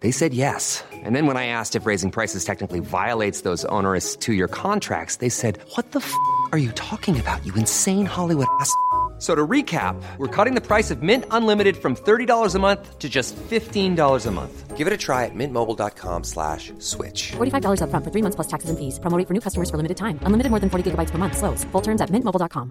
They said yes. And then when I asked if raising prices technically violates those onerous two year contracts, they said, What the f are you talking about, you insane Hollywood ass? So to recap, we're cutting the price of Mint Unlimited from $30 a month to just $15 a month. Give it a try at mintmobile.com slash switch. $45 upfront for three months plus taxes and fees. Promo for new customers for limited time. Unlimited more than 40 gigabytes per month. Slows. Full terms at mintmobile.com.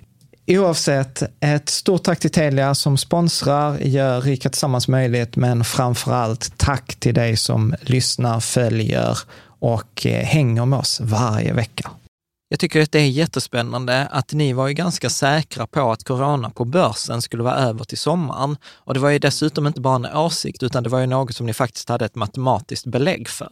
Oavsett, ett stort tack till Telia som sponsrar, gör Rika Tillsammans möjligt, men framför allt tack till dig som lyssnar, följer och eh, hänger med oss varje vecka. Jag tycker att det är jättespännande att ni var ju ganska säkra på att corona på börsen skulle vara över till sommaren. Och det var ju dessutom inte bara en åsikt, utan det var ju något som ni faktiskt hade ett matematiskt belägg för.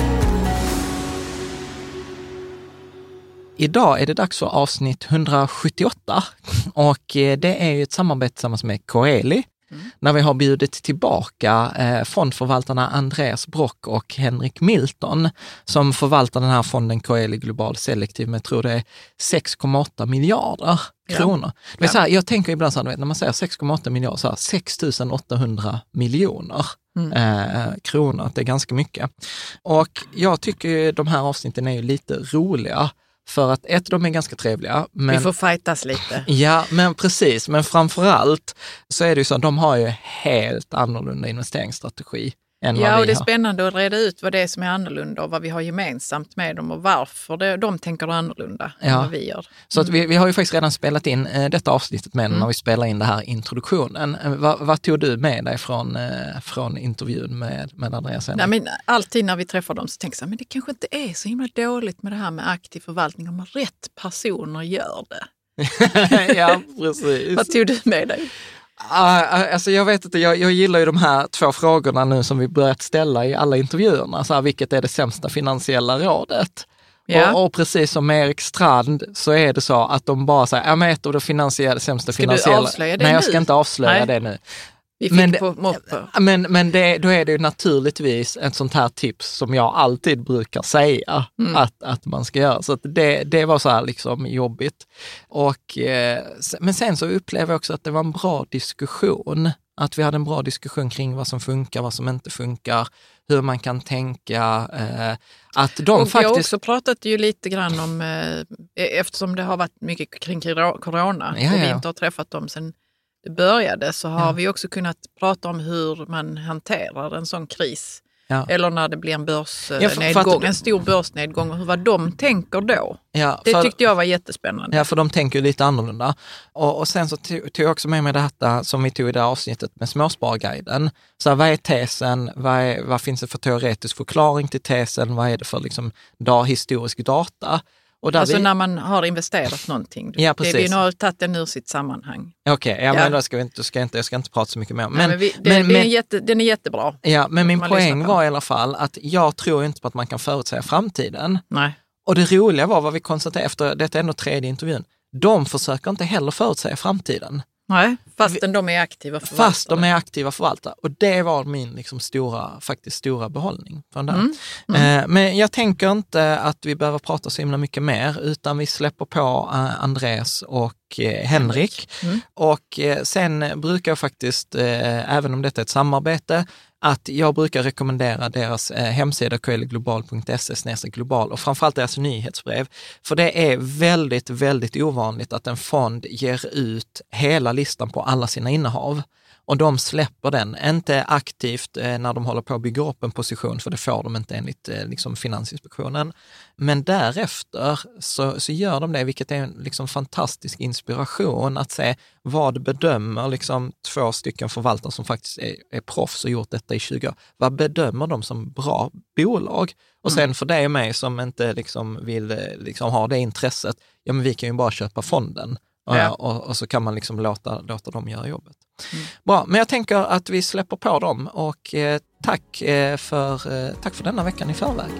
Idag är det dags för avsnitt 178 och eh, det är ju ett samarbete tillsammans med Coeli när vi har bjudit tillbaka eh, fondförvaltarna Andreas Brock och Henrik Milton som förvaltar den här fonden Coeli Global Selektiv med, tror det är 6,8 miljarder Ja. kronor. Det är Ja. så här, jag tänker ibland så här, när man säger 6,8 miljarder, så här, 6 800 miljoner Mm. eh, kronor, det är ganska mycket. Och jag tycker de här avsnitten är ju lite roliga för att ett, de är ganska trevliga. Men... Vi får fightas lite. Ja, men precis. Men framför allt så är det ju så att de har ju helt annorlunda investeringsstrategi än Ja, vad och vi det är spännande att reda ut vad det är som är annorlunda och vad vi har gemensamt med dem och varför det, de tänker annorlunda än Ja. vad vi gör. Så att vi, vi har ju faktiskt redan spelat in eh, detta avsnittet med Mm. när vi spelar in det här introduktionen. Eh, vad, vad tog du med dig från, eh, från intervjun med, med Andreas Nej, men alltid när vi träffar dem så tänker jag så men det kanske inte är så himla dåligt med det här med aktiv förvaltning om rätt personer gör det. ja, precis. Vad tog du med dig? Ah, ah, alltså jag vet inte, jag, jag gillar ju de här två frågorna nu som vi börjat ställa i alla intervjuerna. Så här, vilket är det sämsta finansiella rådet? Ja. Och, och precis som med Erik Strand så är det så att de bara säger, ja men ett av de finansiella, sämsta Ska du finansiella... avslöja det Nej, jag ska inte avslöja Nej. det nu. Vi fick Men på moppe. Men, men det, då är det ju naturligtvis ett sånt här tips som jag alltid brukar säga att, att man ska göra. Så det, det var så här liksom jobbigt. Och, eh, men sen så upplever jag också att det var en bra diskussion. Att vi hade en bra diskussion kring vad som funkar, vad som inte funkar, hur man kan tänka. Eh, att de och vi har faktiskt... också pratat ju lite grann om, eh, eftersom det har varit mycket kring corona Ja, och vi ja. inte har träffat dem sedan det började, så har Ja. vi också kunnat prata om hur man hanterar en sån kris. Ja. Eller när det blir en börsnedgång, att- en stor börsnedgång hur- vad de tänker då. Ja, Det för- tyckte jag var jättespännande. Ja, för de tänker ju lite annorlunda. Och, och sen så tog, tog jag också med mig detta som vi tog i det här avsnittet med Småsparguiden. Så här, vad är tesen? Vad, är, vad finns det för teoretisk förklaring till tesen? Vad är det för liksom, da, historisk data? Och Alltså vi, när man har investerat någonting. Ja, det, vi precis. har tagit den ur sitt sammanhang. Okej, ja, Ja. men då ska vi inte, ska inte, jag ska inte prata så mycket mer. Men, Men, men vi, det, men, är jätte, den är jättebra. ja, men min poäng var i alla fall att jag tror inte på att man kan förutsäga framtiden. Nej. Och det roliga var vad vi konstaterade efter, detta är ändå tredje intervjun, de försöker inte heller förutsäga framtiden. Nej, fastän de är aktiva förvaltare. Fast de är aktiva förvaltare. Och det var min liksom stora, faktiskt stora behållning från det. Mm, Eh, Men jag tänker inte att vi behöver prata så himla mycket mer, utan vi släpper på eh, Andreas och eh, Henrik. Mm. Och eh, sen brukar jag faktiskt, även om detta är ett samarbete, att jag brukar rekommendera deras eh, hemsida coeliglobal.se global och framförallt deras nyhetsbrev. För det är väldigt, väldigt ovanligt att en fond ger ut hela listan på alla sina innehav. Och de släpper den, inte aktivt eh, när de håller på att bygga upp en position, för det får de inte enligt eh, liksom Finansinspektionen. Men därefter så, så gör de det, vilket är en liksom fantastisk inspiration att se vad bedömer liksom två stycken förvaltare som faktiskt är, är proffs och gjort detta i 20 år. Vad bedömer de som bra bolag? Och sen för dig och mig som inte liksom vill eh, liksom ha det intresset, ja men vi kan ju bara köpa fonden. Och, Ja. och, och så kan man liksom låta, låta dem göra jobbet. Bra, men jag tänker att vi släpper på dem och eh, tack, eh, för, eh, tack för denna veckan i förväg.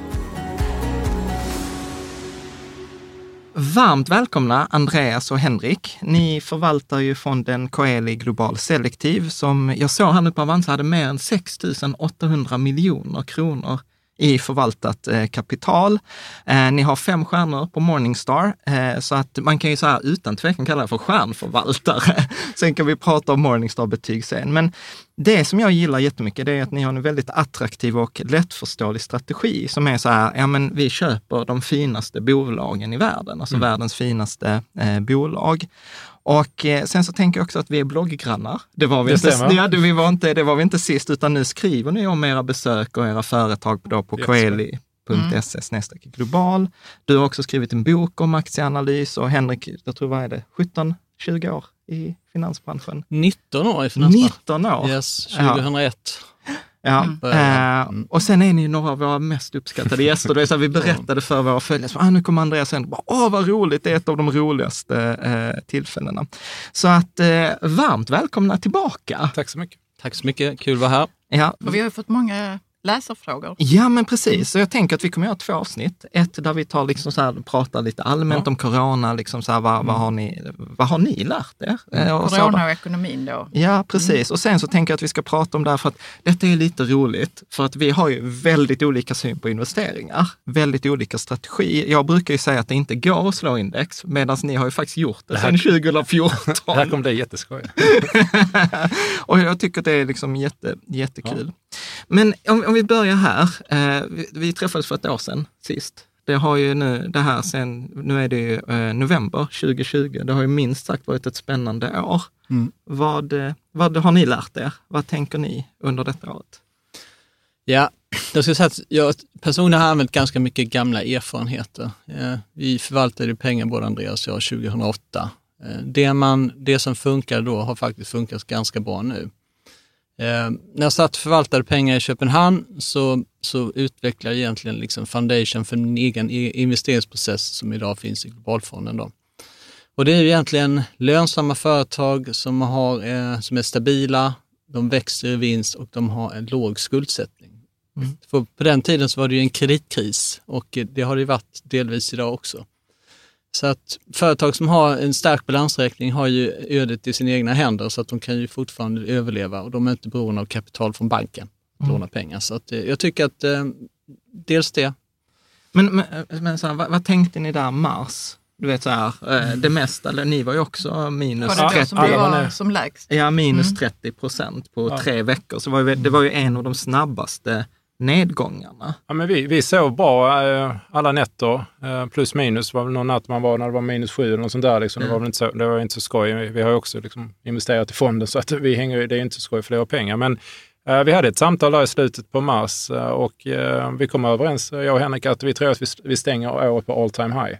Varmt välkomna Andreas och Henrik. Ni förvaltar ju fonden Coeli Global Selektiv som jag såg här nu på Avanza hade mer än 6 800 miljoner kronor i förvaltat eh, kapital. Eh, ni har fem stjärnor på Morningstar, eh, så att man kan ju så här utan tvekan kalla det för stjärnförvaltare. sen kan vi prata om Morningstar-betyg sen. Men det som jag gillar jättemycket, det är att ni har en väldigt attraktiv och lättförståelig strategi som är så här, ja men vi köper de finaste bolagen i världen, alltså världens finaste bolag. Och eh, sen så tänker jag också att vi är blogggrannar. Det var vi, Det inte, ja, det, vi var inte, det var vi inte sist, utan nu skriver ni om era besök och era företag då på coeli.se snedstreck global. Du har också skrivit en bok om aktieanalys och Henrik, jag tror vad är det, 17-20 år i finansbranschen? 19 år i finansbranschen. 19 år! Yes, Ja. 2001. Ja, Eh, Mm. och sen är ni några av våra mest uppskattade gäster. Det är så här, vi berättade för våra följare, så, ah, nu kommer Andreas. Bara, Åh, vad roligt, det är ett av de roligaste eh, tillfällena. Så att eh, varmt välkomna tillbaka. Tack så mycket. Tack så mycket, kul att vara här. Ja, Och vi har ju fått många läsarfrågor. Ja, men precis. Så jag tänker att vi kommer göra två avsnitt. Ett där vi tar liksom så här, pratar lite allmänt om corona, liksom så här, vad, vad, har ni, vad har ni lärt er? Eh, och så. Corona och ekonomin då. Ja, precis. Och sen så tänker jag att vi ska prata om det här för att detta är lite roligt, för att vi har ju väldigt olika syn på investeringar, väldigt olika strategi. Jag brukar ju säga att det inte går att slå index, medan ni har ju faktiskt gjort det, Det här- sedan 2014. Det här kommer bli jätteskoj. och jag tycker att det är liksom jätte, jättekul. Men om, om vi börjar här. Eh, vi, vi träffades för ett år sedan sist. Det har ju nu, det här sen, nu är det ju eh, november 2020. Det har ju minst sagt varit ett spännande år. Mm. Vad, eh, vad har ni lärt er? Vad tänker ni under detta året? Ja, jag ska säga att jag personligen har använt ganska mycket gamla erfarenheter. Eh, Vi förvaltade pengar, både Andreas och jag, 2008. Eh, Det, man, det som funkade då har faktiskt funkat ganska bra nu. Eh, när jag satt och förvaltade pengar i Köpenhamn så, så utvecklade jag egentligen liksom foundation för min egen investeringsprocess som idag finns i Globalfonden. Då. Och det är egentligen lönsamma företag som, har, eh, som är stabila, de växer i vinst och de har en låg skuldsättning. För på den tiden så var det ju en kreditkris och det har det varit delvis idag också. Så att företag som har en stark balansräkning har ju ödet i sina egna händer så att de kan ju fortfarande överleva och de är inte beroende av kapital från banken att Mm. låna pengar. Så att, eh, jag tycker att eh, dels det. Men, men, men så här, vad, vad tänkte ni där mars? Du vet så här, eh, det mesta, eller ni var ju också minus Var det då 30. som det var som lägst? Ja, minus Mm. 30 procent på Ja. tre veckor. Så var ju, det var ju en av de snabbaste nedgångarna. Ja, men vi, vi sov bra eh, alla nätter, eh, plus minus. Det var väl någon natt man var när det var minus sju eller något sånt där. Liksom. Det, var väl inte så, det var inte så skoj. Vi har också liksom investerat i fonden så att vi hänger, det är inte så skoj för det pengar. Men eh, vi hade ett samtal där i slutet på mars eh, och vi kom överens, jag och Henrik, att vi tror att vi, vi stänger året på all time high.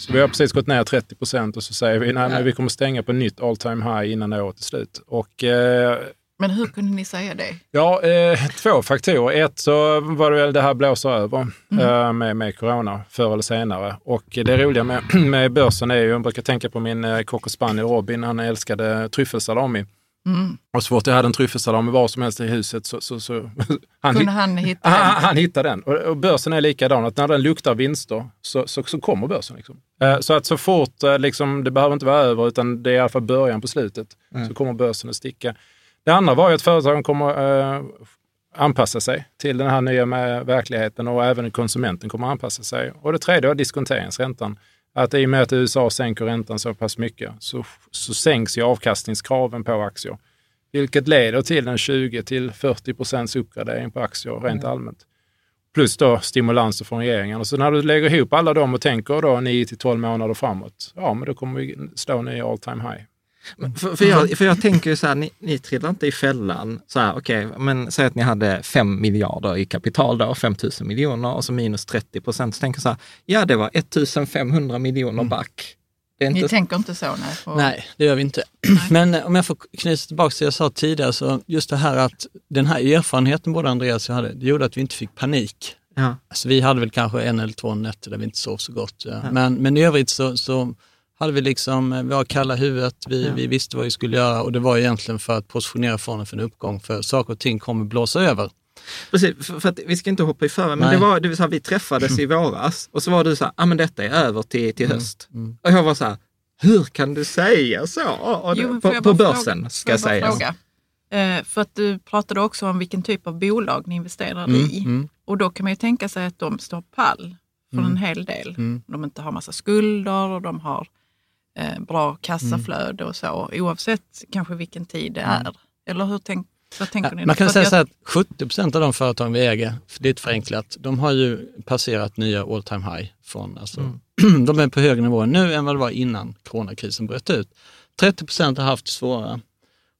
Så vi har precis gått ner 30 procent och så säger vi nej, men vi kommer stänga på nytt all time high innan året är slut. Och eh, Men hur kunde ni säga det? Ja, eh, två faktorer. Ett så var det väl det här blåser över eh, med, med corona förr eller senare. Och det roliga med, med börsen är ju, jag brukar tänka på min eh, cocker spaniel Robin, han älskade tryffelsalami. Mm. Och så fort jag hade en tryffelsalami var som helst i huset så, så, så han, Kunde han hitta han, den? han hittade den. Och, och börsen är likadan, att när den luktar vinster så, så, så kommer börsen. Liksom. Eh, så att så fort, eh, liksom, det behöver inte vara över utan det är i alla fall början på slutet, så kommer börsen att sticka. Det andra var ju att företagen kommer eh, anpassa sig till den här nya verkligheten och även konsumenten kommer anpassa sig. Och det tredje var diskonteringsräntan. Att i och med att USA sänker räntan så pass mycket så, så sänks ju avkastningskraven på aktier. Vilket leder till en 20 till 40 procents uppgradering på aktier rent allmänt. Plus då stimulanser från regeringen. Och så när du lägger ihop alla dem och tänker då 9 till 12 månader framåt, ja men då kommer vi stå ny all time high. För, för, jag, för jag tänker ju så här, ni, ni trillar inte i fällan. Så här, okej, men säg att ni hade 5 miljarder i kapital då, 5 000 miljoner och så minus 30 procent. Så tänker jag så här, ja det var 1 500 miljoner back. Det är Ni inte, tänker inte så? Nej, på, Nej, det gör vi inte. Men eh, om jag får knyta tillbaka till det jag sa tidigare, så just det här att den här erfarenheten både Andreas och jag hade, det gjorde att vi inte fick panik. ja, Alltså vi hade väl kanske en eller två nätter där vi inte sov så gott. Ja. Men, men i övrigt så, så hade vi liksom, eh, vi var kalla huvudet, vi, Ja. vi visste vad vi skulle göra och det var egentligen för att positionera fonden för en uppgång, för saker och ting kommer blåsa över. precis, för, för att vi ska inte hoppa i förväg, men Nej. det var, det var så här, vi träffades i våras och så var du så här, ja ah, men detta är över till, till höst. mm. Och jag var så här, hur kan du säga så? Och Jo, på, på börsen fråga- ska jag sägas. fråga? Eh, för att du pratade också om vilken typ av bolag ni investerar Mm, i. mm. Och då kan man ju tänka sig att de står pall för en hel del. Mm. De inte har massa skulder och de har eh, bra kassaflöde och så. Oavsett kanske vilken tid det är. Eller hur tänk, vad tänker Ja, ni? man kan säga så jag- här att 70 procent av de företag vi äger, för det är förenklat, de har ju passerat nya all time high. Från, alltså, de är på högre nivå nu än vad det var innan coronakrisen bröt ut. 30 procent har haft det svårare.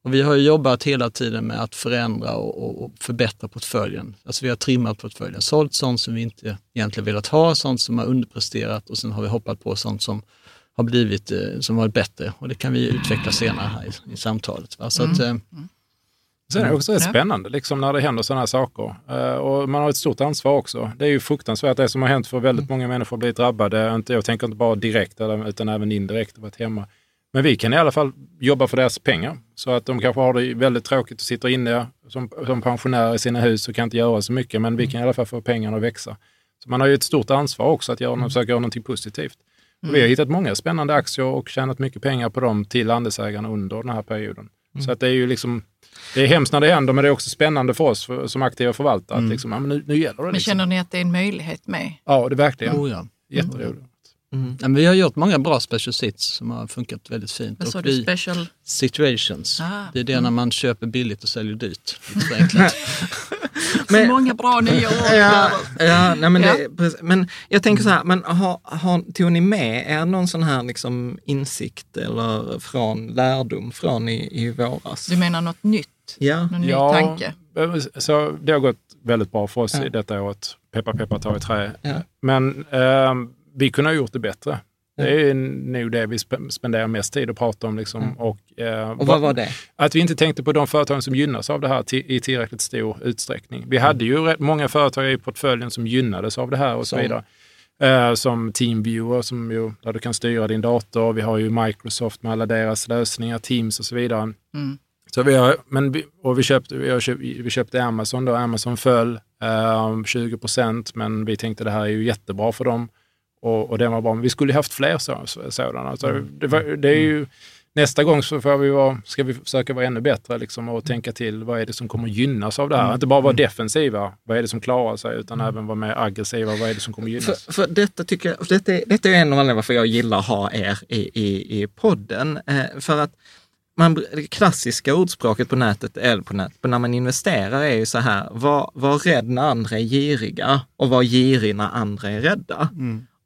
Och vi har ju jobbat hela tiden med att förändra och, och, och förbättra portföljen. Alltså vi har trimmat portföljen, sålt sånt som vi inte egentligen velat ha, sånt som har underpresterat och sen har vi hoppat på sånt som har blivit, eh, som varit bättre. Och det kan vi utveckla senare här i, i samtalet. Va? Så att, eh, Sen är det också rätt Ja. spännande liksom, när det händer sådana här saker. Eh, och man har ett stort ansvar också. Det är ju fruktansvärt det som har hänt för väldigt många människor har blivit drabbade. Inte, jag tänker inte bara direkt utan även indirekt och varit hemma. Men vi kan i alla fall jobba för deras pengar. Så att de kanske har det väldigt tråkigt och sitter inne som, som pensionärer i sina hus och kan inte göra så mycket. Men vi kan i alla fall få pengarna att växa. Så man har ju ett stort ansvar också att göra, försöka göra någonting positivt. Och vi har hittat många spännande aktier och tjänat mycket pengar på dem till andelsägarna under den här perioden. Så att det är ju liksom, det är hemskt när det händer men det är också spännande för oss för, som aktiva förvaltare att liksom, ja, men nu, nu gäller det. Men Liksom. känner ni att det är en möjlighet med? Ja, det är verkligen. oh ja. Jätteroligt. Ja, men vi har gjort många bra special sits som har funkat väldigt fint. Vad sa du? Special? situations. Ah, det är det när man köper billigt och säljer dyrt. förenklat. Så många bra nya ord. Ja, ja, nej, men, Ja. Det, men jag tänker så här, men har, har, tog ni med er någon sån här liksom insikt eller från lärdom från i, i våras? Du menar något nytt? Ja. Någon ny tanke? så det har gått väldigt bra för oss Ja. i detta året. Peppa peppa tar i trä. Ja. Men eh, vi kunde ha gjort det bättre. Det är nog det vi sp- spenderar mest tid att prata om. Liksom. Och, eh, Och vad var det? Att vi inte tänkte på de företag som gynnas av det här i tillräckligt stor utsträckning. Vi hade ju rätt många företag i portföljen som gynnades av det här och så Som? vidare. Eh, som Teamviewer, som ju, där du kan styra din dator. Vi har ju Microsoft med alla deras lösningar, Teams och så vidare. Mm. Så vi har, men vi, och vi, köpte, vi, har köpt, vi köpte Amazon då. Amazon föll eh, 20 procent, men vi tänkte det här är ju jättebra för dem. Och, och den var bra. Men vi skulle haft fler så, så, sådana. Så det, var, det är ju, nästa gång så får vi vara, ska vi försöka vara ännu bättre liksom, och tänka till vad är det som kommer gynnas av det här. Mm. Inte bara vara defensiva, vad är det som klarar sig, utan även vara mer aggressiva, vad är det som kommer gynnas. För, för detta, tycker jag, detta, är, detta är en av anledningarna varför jag gillar att ha er i, i, i podden. Eh, för att man, det klassiska ordspråket på nätet, eller på nätet, när man investerar är ju så här, var, var rädd när andra är giriga och var girig när andra är rädda.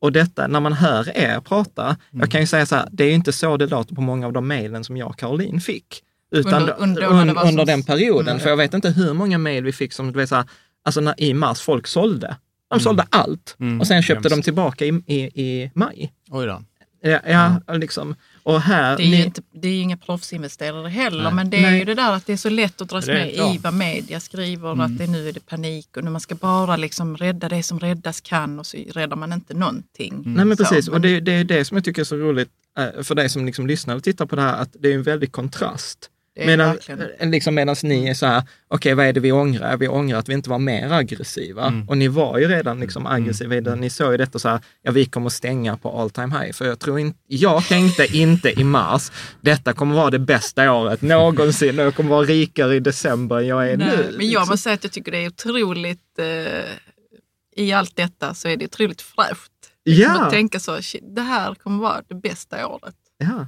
Och detta, när man hör er prata, jag kan ju säga så här, det är ju inte så det låter på många av de mejlen som jag och Caroline fick. Utan Under- under- under, under den perioden, Mm. för jag vet inte hur många mejl vi fick som, du vet så här, alltså när, i mars, folk sålde. De sålde allt och sen köpte de tillbaka i, i, i maj. Oj då. Ja, ja liksom. Och här... Det är, ju ni- inte, det är ju inga proffsinvesterare heller, Nej. men det är Nej. ju det där att det är så lätt att dras med i vad media skriver, att det, nu är det panik och nu man ska bara liksom rädda det som räddas kan och så räddar man inte någonting. Nej men Så, precis, och men- det, det är det som jag tycker är så roligt eh, för dig som liksom lyssnar och tittar på det här, att det är en väldig kontrast. Medan, eh, liksom medan ni är så här, okej vad är det vi ångrar? Vi ångrar att vi inte var mer aggressiva. Och ni var ju redan liksom aggressiva, det. ni såg ju detta så här, ja vi kommer stänga på all time high. För jag tror inte, jag tänkte inte i mars, detta kommer vara det bästa året någonsin och jag kommer vara rikare i december än jag är Nej, nu. men jag liksom. måste säga att jag tycker det är otroligt, eh, i allt detta så är det otroligt fräscht. Ja. Att tänka så, det här kommer vara det bästa året. ja.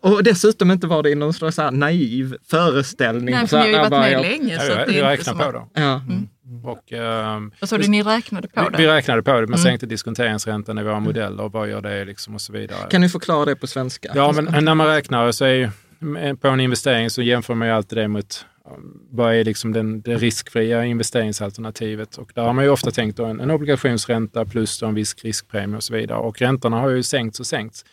Och dessutom inte var det i någon slags här naiv föreställning. nej, Så för ni har ju varit bara, med jag- länge. Så att det vi är inte räknar på det. Ja. Och, ehm, Vad sa du, ni räknade på vi, det? vi räknade på det, men Mm. sänkte diskonteringsräntan i våra modeller och vad gör det liksom och så vidare. Kan du förklara det på svenska? Ja, men när man räknar så är ju, på en investering så jämför man ju alltid det mot um, vad är liksom den, det riskfria investeringsalternativet. Och där har man ju ofta tänkt en, en obligationsränta plus en viss riskpremie och så vidare. Och räntorna har ju sänkts och sänkts.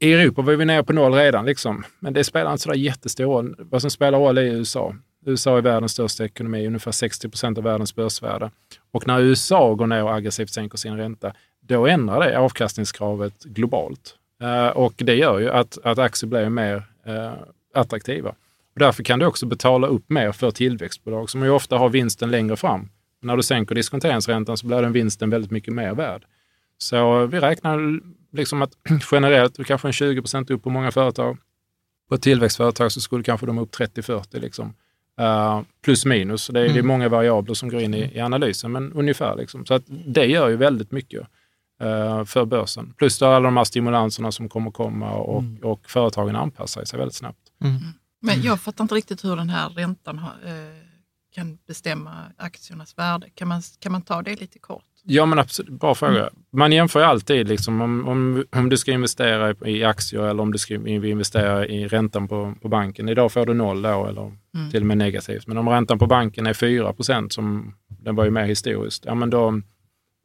I Europa var vi nere på noll redan, liksom. men det spelar inte så där jättestor roll. Vad som spelar roll är USA. USA är världens största ekonomi, ungefär 60 procent av världens börsvärde. Och när USA går ner och aggressivt sänker sin ränta, då ändrar det avkastningskravet globalt. Eh, och det gör ju att, att aktier blir mer eh, attraktiva. Och därför kan du också betala upp mer för tillväxtbolag som ju ofta har vinsten längre fram. När du sänker diskonteringsräntan så blir den vinsten väldigt mycket mer värd. Så vi räknar liksom att generellt, kanske en 20 procent upp på många företag. På ett tillväxtföretag så skulle kanske de upp 30-40 liksom. Uh, plus minus. Det är, det är många variabler som går in i, i analysen, men ungefär. Liksom. Så att det gör ju väldigt mycket uh, för börsen. Plus då alla de här stimulanserna som kommer komma och, och företagen anpassar sig väldigt snabbt. Men jag fattar inte riktigt hur den här räntan har, eh, kan bestämma aktiernas värde. Kan man, kan man ta det lite kort? Ja, men absolut. Bra fråga. Man jämför ju alltid liksom, om, om, om du ska investera i, aktier eller om du ska investera i räntan på, på banken. Idag får du noll då, eller till och med negativt. Men om räntan på banken är 4% som den var ju mer historiskt, ja, men då,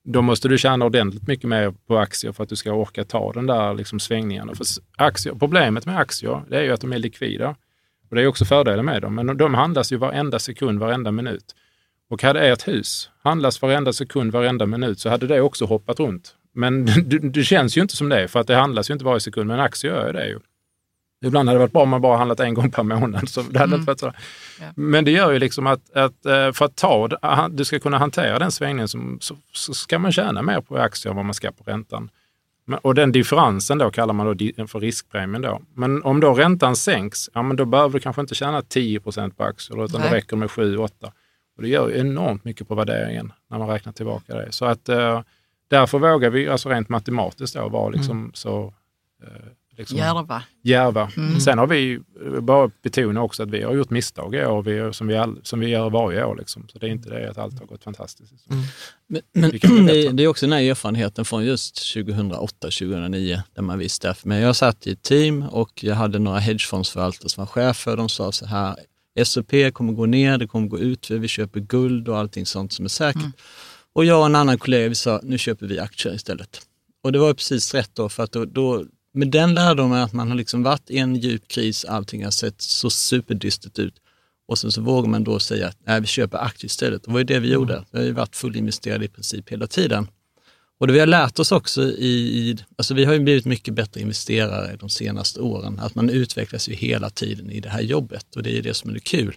då måste du tjäna ordentligt mycket mer på aktier för att du ska orka ta den där liksom svängningarna. För aktier, problemet med aktier det är ju att de är likvida. Och det är också fördelen med dem. Men de handlas ju varenda sekund, varenda minut. Och hade ert hus handlas varenda sekund, varenda minut så hade det också hoppat runt. Men det, det känns ju inte som det, för att det handlas ju inte varje sekund. Men aktier gör ju det ju. Ibland hade det varit bra om man bara handlat en gång per månad. Så det hade inte varit så. Ja. Men det gör ju liksom att, att eh, för att ta, du ska kunna hantera den svängningen så, så, så ska man tjäna mer på aktier än vad man ska på räntan. Och den differensen då kallar man då för riskpremien. Då. Men om då räntan sänks, ja, men då behöver du kanske inte tjäna 10% på aktier, utan Nej. det räcker med 7-8. Och det gör ju enormt mycket på värderingen när man räknar tillbaka det. Så att eh, därför vågar vi alltså rent matematiskt då vara liksom så eh, liksom Järva. djärva. Sen har vi bara betona också att vi har gjort misstag i år, vi, som, vi all, som vi gör varje år. Liksom. Så det är inte det att allt har gått fantastiskt. Men, men Vi kan bli det, det är också den här erfarenheten från just 2008-2009 där man visste. Men jag satt i ett team och jag hade några hedgefondsförvaltare som var chefer. De sa så här, S&P kommer gå ner, det kommer gå ut, vi köper guld och allting sånt som är säkert. Och jag och en annan kollega, vi sa, nu köper vi aktier istället. Och det var precis rätt då, för att då, då med den lärdomen att man har liksom varit i en djup kris, allting har sett så superdystert ut. Och sen så vågar man då säga att nej, vi köper aktier istället. Det var ju det vi gjorde. Vi har ju varit fullinvesterade i princip hela tiden. Och det vi har lärt oss också i, alltså vi har ju blivit mycket bättre investerare de senaste åren. Att man utvecklas ju hela tiden i det här jobbet och det är det som är det kul.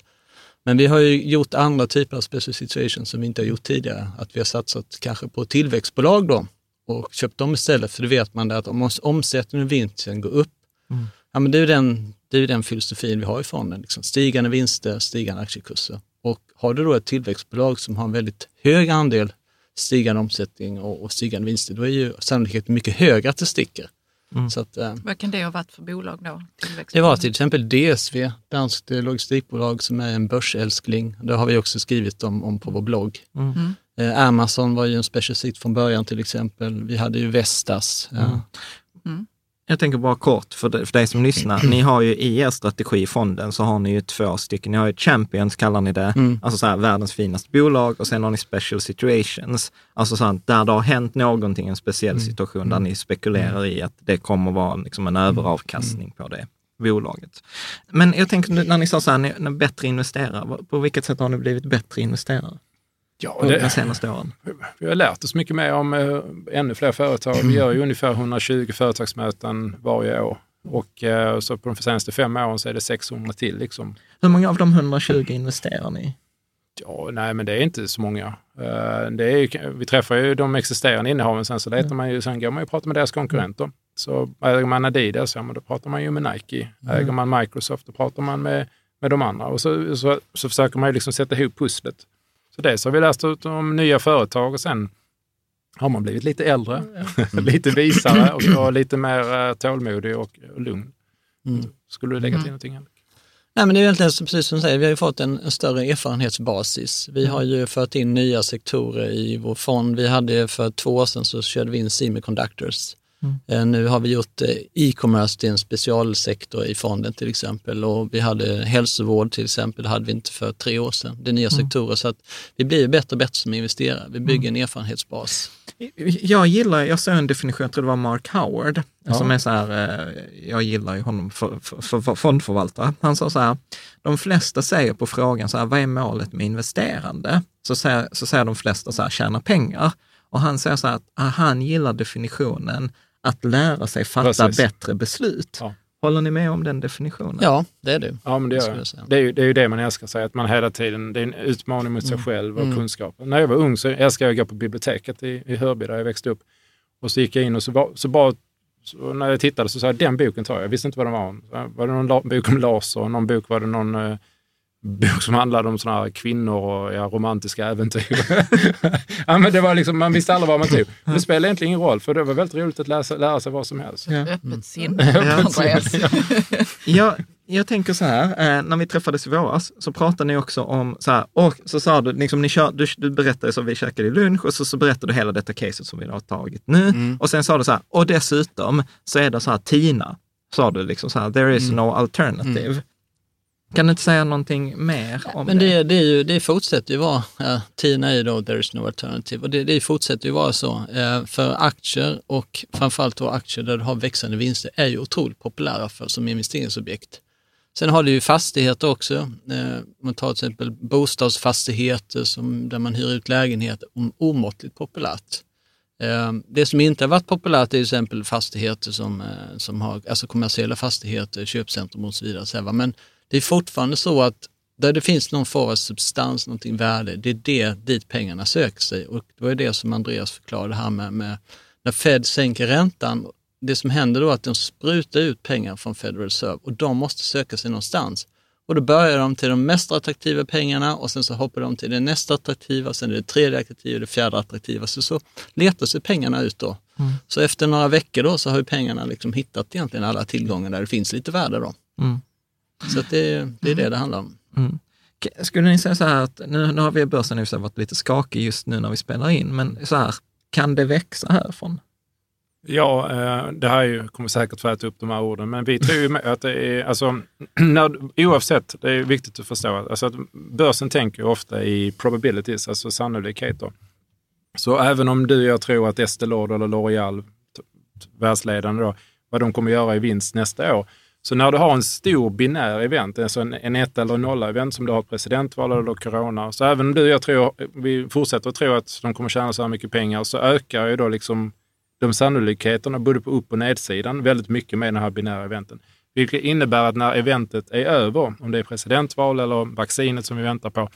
Men vi har ju gjort andra typer av special situations som vi inte har gjort tidigare. Att vi har satsat kanske på tillväxtbolag då och köpt dem istället, för då vet man att om omsättningen och vinsten går upp, mm. ja, men det är ju den, det är den filosofin vi har i fonden. Liksom. Stigande vinster, stigande aktiekurser. Och har du då ett tillväxtbolag som har en väldigt hög andel stigande omsättning och, och stigande vinster, då är ju sannolikheten mycket högre att det sticker. Mm. Så att, eh, Vad kan det ha varit för bolag då? Det var till exempel DSV, Danskt logistikbolag som är en börsälskling. Det har vi också skrivit om, om på vår blogg. Mm. mm. Eh, Amazon var ju en special sit från början till exempel. Vi hade ju Vestas. Mm. Mm. Jag tänker bara kort för, dig, för dig som lyssnar. Ni har ju i er strategi i fonden så har ni ju två stycken. Ni har ju Champions kallar ni det, mm. alltså så här, världens finaste bolag och sen har ni Special Situations. Alltså så där det har hänt någonting, en speciell mm. situation mm. där ni spekulerar i att det kommer vara liksom en överavkastning på det bolaget. Men jag tänker när ni sa så här, ni bättre investerare, på vilket sätt har ni blivit bättre investerare? Ja, det, de senaste åren? Vi har lärt oss mycket mer om eh, ännu fler företag. Vi gör ju ungefär 120 företagsmöten varje år. Och eh, så på de senaste fem åren så är det 600 till. Liksom. Hur många av de 120 investerar ni Ja, nej, men det är inte så många. Uh, det är ju, vi träffar ju de existerande innehaven, sen så letar man ju, sen går man ju och pratar med deras konkurrenter. Så äger man Adidas, ja, men då pratar man ju med Nike. Mm. Äger man Microsoft, då pratar man med, med de andra. Och så, så, så försöker man ju liksom sätta ihop pusslet. Så dels har vi läst ut om nya företag och sen har man blivit lite äldre, mm. lite visare och, lite mer uh, tålmodig och, lugn. Mm. Skulle du lägga till mm. någonting? Nej, men det är egentligen precis som du säger, vi har ju fått en, en, större erfarenhetsbasis. Vi har ju fört in nya sektorer i vår fond. Vi hade för två år sedan så körde vi in semiconductors Mm. Eh, nu har vi gjort eh, e-commerce till en specialsektor i fonden till exempel och vi hade hälsovård till exempel, hade vi inte för tre år sedan. Det är nya mm. sektorer så att vi blir bättre och bättre som investerare. Vi bygger mm. en erfarenhetsbas. Jag gillar, jag såg en definition, jag tror det var Mark Howard, ja. som är så här, eh, jag gillar ju honom för, för, för fondförvaltare. Han sa så här, de flesta säger på frågan så här, vad är målet med investerande? Så säger, så säger de flesta så här, tjäna pengar. Och han säger så här att han gillar definitionen att lära sig fatta Precis. bättre beslut. Ja. Håller ni med om den definitionen? Ja, det är det. Ja, men det, gör jag. Det, är ju, det är ju det man älskar sig, att man hela tiden, det är en utmaning mot sig mm. själv och mm. kunskapen. När jag var ung så älskade jag att gå på biblioteket i, i Hörby där jag växte upp. Och så gick jag in och så, var, så bara så när jag tittade så sa jag, den boken tar jag. Jag visste inte vad den var. Var det någon bok om laser? Någon bok var det någon eh, bok som handlade om såna här kvinnor och ja, romantiska äventyr. ja, men det var liksom, man visste aldrig vad man tog. Det spelade egentligen ingen roll, för det var väldigt roligt att läsa, lära sig vad som helst. Ja. Öppet sinne, Andreas. ja, jag tänker så här, eh, när vi träffades i våras så pratade ni också om, så här, och så sa du, liksom, ni kör, du, du berättade så vi käkade i lunch och så, så berättade du hela detta caset som vi har tagit nu. Mm. Och sen sa du så här, och dessutom så är det så här, Tina, sa du liksom så här, there is mm. no alternative. Mm. Kan du inte säga någonting mer om Men det? Det, är ju, det fortsätter ju vara, är ju då there is no alternative och det, det fortsätter ju vara så. Eh, för aktier och framförallt då aktier där du har växande vinster är ju otroligt populära för, som investeringsobjekt. Sen har du ju fastigheter också. Eh, man tar till exempel bostadsfastigheter som, där man hyr ut lägenheter, omåttligt populärt. Eh, det som inte har varit populärt är till exempel fastigheter som, som har, alltså kommersiella fastigheter, köpcentrum och så vidare. Men det är fortfarande så att där det finns någon form av substans, någonting värde, det är det dit pengarna söker sig. Och det var det som Andreas förklarade här med, med när Fed sänker räntan. Det som händer då är att de sprutar ut pengar från Federal Reserve och de måste söka sig någonstans. Och då börjar de till de mest attraktiva pengarna och sen så hoppar de till det nästa attraktiva, sen är det tredje attraktiva, det fjärde attraktiva. Så, så letar sig pengarna ut då. Mm. Så efter några veckor då så har ju pengarna liksom hittat egentligen alla tillgångar där det finns lite värde då. Mm. Så det, det är det det handlar om. Mm. Skulle ni säga så här att, nu, nu har vi börsen i varit lite skakig just nu när vi spelar in, men så här, kan det växa härifrån? Ja, eh, det här ju, kommer säkert få äta upp de här orden, men vi tror ju att det är, alltså, när, oavsett, det är viktigt att förstå, alltså att börsen tänker ju ofta i probabilities, alltså sannolikheter. Så även om du och jag tror att Estée Lauder eller L'Oreal, världsledande då, vad de kommer göra i vinst nästa år, så när du har en stor binär event, alltså en, en ett eller nolla event som du har presidentval eller corona, så även om du jag tror, vi fortsätter att tro att de kommer tjäna så här mycket pengar, så ökar ju då liksom de sannolikheterna både på upp och nedsidan väldigt mycket med den här binära eventen. Vilket innebär att när eventet är över, om det är presidentval eller vaccinet som vi väntar på,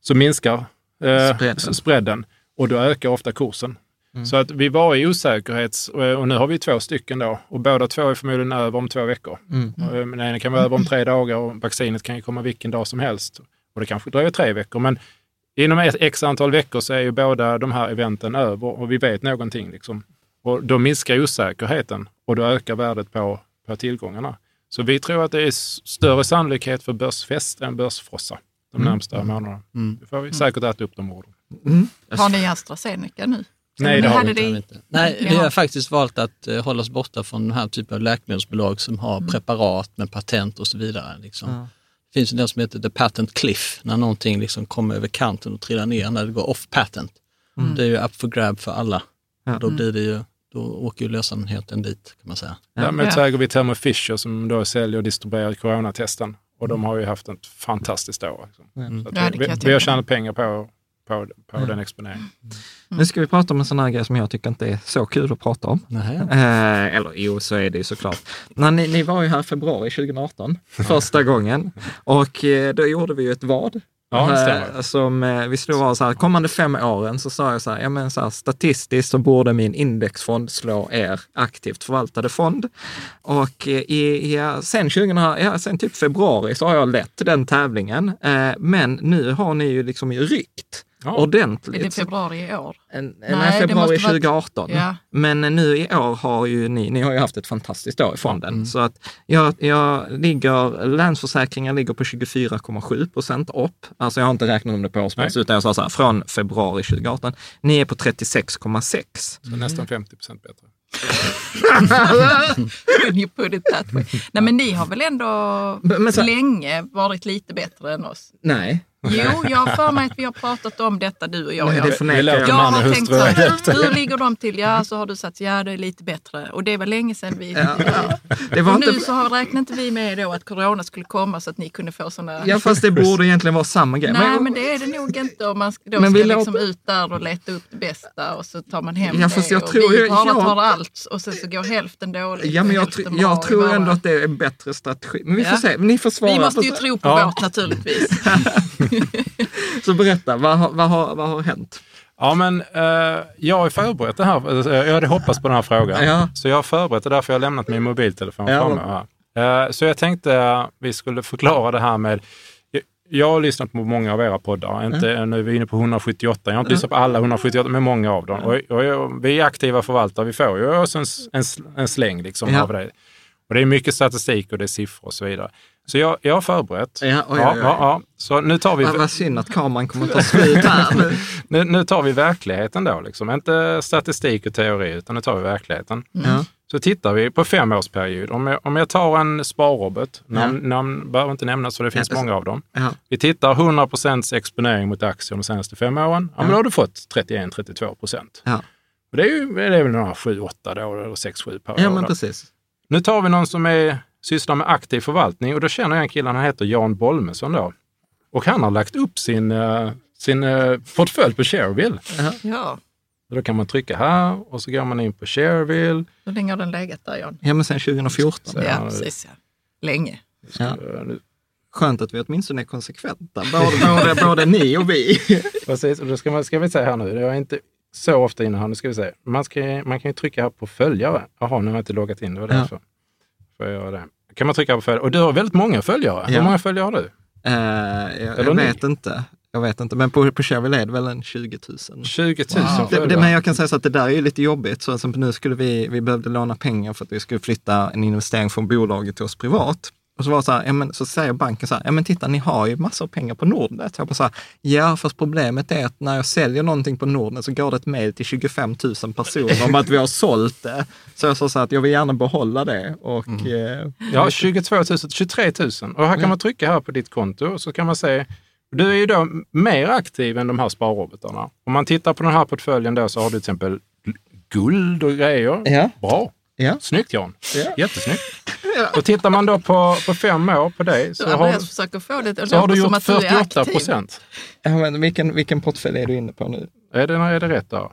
så minskar eh, spreaden. och då ökar ofta kursen. Så att vi var i osäkerhets... Och nu har vi två stycken då. Och båda två är förmodligen över om två veckor. Och, eh, Den ena kan vara över om tre dagar och vaccinet kan ju komma vilken dag som helst. Och det kanske dröjer tre veckor. Men inom ett x antal veckor så är ju båda de här eventen över och vi vet någonting. Liksom. Och då minskar osäkerheten och då ökar värdet på, på tillgångarna. Så vi tror att det är större sannolikhet för börsfest än börsfrossa de närmsta månaderna. Det får vi säkert äta upp de orden. Har ni AstraZeneca nu? Nej, det har vi Det inte. Nej, vi har faktiskt valt att eh, hålla oss borta från den här typen av läkemedelsbolag som har Mm. preparat med patent och så vidare. Liksom. Det finns ju det som heter the patent cliff, när någonting liksom kommer över kanten och trillar ner när det går off patent. Mm. Det är ju up for grab för alla. Och Då, blir det ju, då åker ju lönsamheten dit kan man säga. Ja. så äger vi Thermo Fisher som då säljer och distribuerar coronatesten. Och de har ju haft ett fantastiskt år. Liksom. Så att Mm. Ja, vi, jag vi har tjänat pengar på, på, på den exponeringen. Nu ska vi prata om en sån här grej som jag tycker inte är så kul att prata om. Nej. Eh, eller jo, så är det ju såklart. När ni, ni var ju här i februari 2018, första gången. Och eh, då gjorde vi ju ett vad. Ja, det stämmer. Eh, som eh, vi slog av så här, kommande fem åren så sa jag så här, ja men så här, statistiskt så borde min indexfond slå er aktivt förvaltade fond. Och i, ja, sen 2000, ja, sen typ februari så har jag lett den tävlingen. Men nu har ni ju liksom ryckt Ja. ordentligt. Är det februari i år? En, Nej, nej, det februari måste vara- 2018. Ja. Men nu i år har ju ni, ni har ju haft ett fantastiskt år i fonden. Så att jag, jag ligger, Länsförsäkringar ligger på 24,7 procent upp. Alltså jag har inte räknat om det på årsbasis, utan jag sa så här, från februari 2018. Ni är på 36,6. Så nästan 50 procent bättre. You put it that way. Nej men ni har väl ändå Men- men så- länge varit lite bättre än oss? Nej, Jo, jag har för mig att vi har pratat om detta du och jag. nej jag. det förnekar jag. Jag man och har tänkt hustru så här, hur ligger de till? Ja, så har du sagt ja, det är lite bättre. Och det var länge sedan vi... Det var och nu inte... så har, räknade inte vi med då att corona skulle komma så att ni kunde få sådana... Ja, fast det borde egentligen vara samma grej. Nej, men det är det nog inte om man då Men ska vi låter- liksom ut där och leta upp det bästa och så tar man hem Ja, det. fast jag och tror vi bara jag- tar allt och sen så går hälften dåligt Ja, men jag, tr- jag tror ändå att det är en bättre strategi. Men vi får Ja. se, ni får svara. Vi måste ju tro på Ja. vårt naturligtvis. Så berätta, vad har, vad har, vad har hänt? Ja, men eh, jag har förberett det här. Eh, Jag hade hoppats på den här frågan. Ja. Så jag har förberett det, därför jag har lämnat min mobiltelefon Ja. framme här. Eh, så jag tänkte att vi skulle förklara det här med jag- har lyssnat på många av era poddar. Inte, Nu är vi inne på 178. Jag har inte lyssnat på alla 178, men många av dem. Och, och, jag- vi är aktiva förvaltare. Vi får ju en, en, en släng liksom Ja. av det. Och det är mycket statistik och det är siffror och så vidare. Så jag, jag har förberett. Ja, oj, oj, oj. Ja, ja, ja. Så nu tar vi... Vad, vad synd att kameran kommer ta slut här nu. Nu, nu tar vi verkligheten då, liksom. inte statistik och teori, utan nu tar vi verkligheten. Ja. Så tittar vi på femårsperiod. Om jag, om jag tar en sparrobot, namn, namn behöver inte nämnas för det finns Ja. många av dem. Ja. Vi tittar 100% exponering mot aktier de senaste fem åren. Ja, men då har du fått 31-32 procent. Ja. Och Det är ju det är väl några 7-8 då, eller 6-7 per ja, år. men precis. Nu tar vi någon som är, sysslar med aktiv förvaltning och då känner jag en kille, han heter Jan Bolmesson då. Och han har lagt upp sin, eh, sin eh, portfölj på Shareville. Ja, Då kan man trycka här och så går man in på Shareville. hur länge har den legat där Jan? Ja, men sen 2014. Så- Ja, Ja, precis. Ja. Länge. Ja. Skönt att vi åtminstone är konsekventa, både, både, både ni och vi. Precis, och då ska, man, ska vi säga här nu, jag är inte så ofta inne här, nu ska vi se. Man, ska, man kan ju trycka här på följare. Jaha, nu har jag inte loggat in, det var Ja. därför. Får jag göra det. Kan man trycka på följare? Och du har väldigt många följare. Ja. Hur många följare har du? Eh, jag jag ni? vet inte. Jag vet inte, men på, på Chevrolet är det väl en 20 000. 20 000 Wow. Det, det, men jag kan säga så att det där är ju lite jobbigt. Så som nu skulle vi, vi behövde låna pengar för att vi skulle flytta en investering från bolaget till oss privat. Och så var så här, ja, men, så säger banken så här, ja men titta ni har ju massor av pengar på Nordnet. Jag bara så här, ja fast problemet är att när jag säljer någonting på Nordnet så går det ett mejl till 25 000 personer om att vi har sålt det. Så jag sa så här att jag vill gärna behålla det. Och, eh, Ja, 22 000, 23 000. Och här kan man trycka här på ditt konto och så kan man se du är ju då mer aktiv än de här sparrobotarna. Om man tittar på den här portföljen då så har du till exempel guld och grejer. Ja. Bra. Ja. Snyggt Jan. Ja. Jättesnyggt. Och tittar man då på, på fem år på dig Så har, försöker få det så har du gjort att du är 48 aktiv. procent. ja, men vilken, vilken portfölj är du inne på nu? Är det, är det rätt där?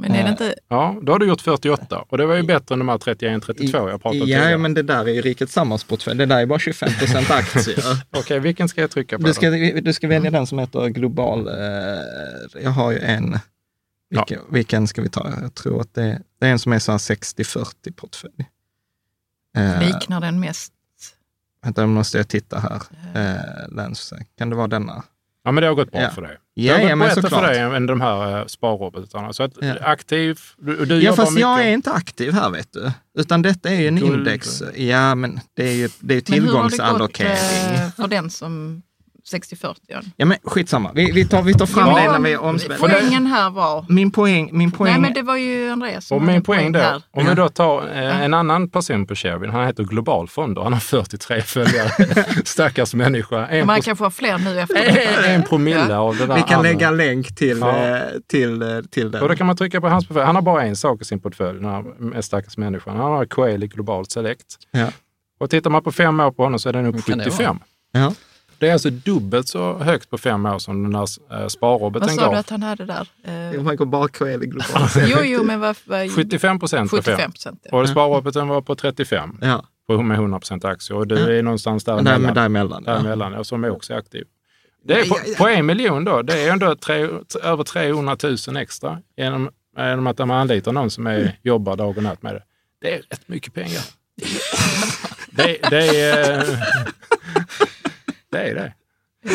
Men är det inte... Ja, då har du gjort 48 och det var ju bättre än de här 31-32 jag pratade om Ja, tidigare. ja, men det där är ju Rikets Sammansportfölj. Det där är bara 25 procent aktier. Okej, vilken ska jag trycka på? Du då? ska, du ska välja den som heter global. Eh, jag har ju en. Vilken, vilken ska vi ta? Jag tror att det, det är en som är så här 60-40 portfölj. Eh, Liknar den mest? vänta, nu måste jag titta här. Eh, Länsförsäkring. Kan det vara denna? Ja, men det har gått bra Ja. för dig. Ja, det har ja, gått men bättre såklart. för dig än de här uh, sparrobotarna. Så att Ja. aktiv, du, du Ja, fast mycket. jag är inte aktiv här vet du. Utan detta är ju en Guld. index. Ja, men det är ju det är Men hur har det gått tillgångsallokering. eh, för den som 60-40? Ja, men skitsamma. Vi, vi, tar, vi tar fram det innan vi omspelar. Poängen här var... Min poäng, min poäng Nej, men det var ju Andreas som Och min en poäng då, här. om vi då tar eh, en annan person på Sherwin, han heter Globalfonder, han har 43 följare. Stackars människa. En, Man pro- kanske har fler nu efter detta. en promille av det där vi kan andra. lägga en länk till, Ja. eh, till, eh, till Och då den. kan man trycka på hans portfölj. Han har bara en sak i sin portfölj, den här stackars människan. Han har Coeli Globalt Select. Ja. Och tittar man på fem år på honom så är den upp Hur kan det 75. Ja. Det är alltså dubbelt så högt på fem år som den där eh, Vad sparroboten sa du gav. att han hade där? Eh, Man går bara Coeli globalt. jo, jo, men vad... vad 75 procent på fem. 75 procent. Ja. Och sparroboten var på 35 Ja, på- med 100 procent aktier. Och du Ja. är någonstans där, däremellan. däremellan. Ja. däremellan ja, som är också aktiv. Det är på, på en miljon då, det är ändå tre, över 300 000 extra genom, genom att de anlitar någon som Mm. är, jobbar dag och natt med det. Det är rätt mycket pengar. Det, det är... Det är det.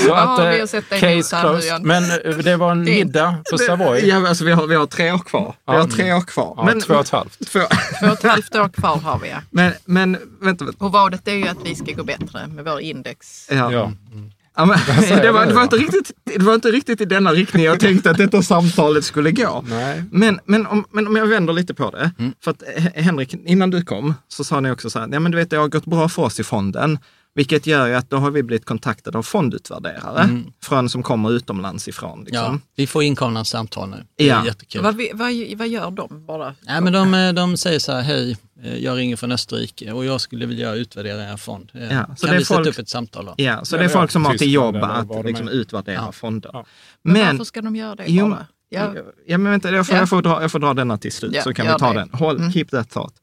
Så Ja, att, vi eh, har sett dig emot case closed. Men eh, det var en middag på Savoy. Ja, alltså vi har, vi har tre år kvar. Vi Ja. har tre år kvar. Ja, två och ett halvt. två, Två och ett halvt år kvar har vi, ja. men, men vänta. vänta. Och vadet är ju att vi ska gå bättre med vår index. Ja. Ja. Ja, men, det, var, det, var inte riktigt, det var inte riktigt i denna riktning jag tänkte att detta samtalet skulle gå. Nej. Men, men, om, men om jag vänder lite på det. Mm. För att Henrik, innan du kom så sa ni också så här, ja men du vet det har gått bra för oss i fonden. Vilket gör ju att då har vi blivit kontaktade av fondutvärderare från, som kommer utomlands ifrån. Ja, Liksom. vi får inkomna samtal nu. Det är Ja. jättekul. Vad, vad, vad gör de bara? Nej, men de, eh, de säger så här, hej, eh, jag ringer från Österrike och jag skulle vilja utvärdera er fond. Eh, Ja, så kan det är vi sätta folk- upp ett samtal då? Ja, så Ja, det är ja, folk som har till jobb att liksom, är. utvärdera Ja. fonder. Ja. Men, Men, varför ska de göra det Jo, bara? Ja. Ja, men vänta, jag får, Ja. jag, får dra, jag får dra denna till slut Ja, så kan vi ta det. den. Håll, Mm. Keep that thought.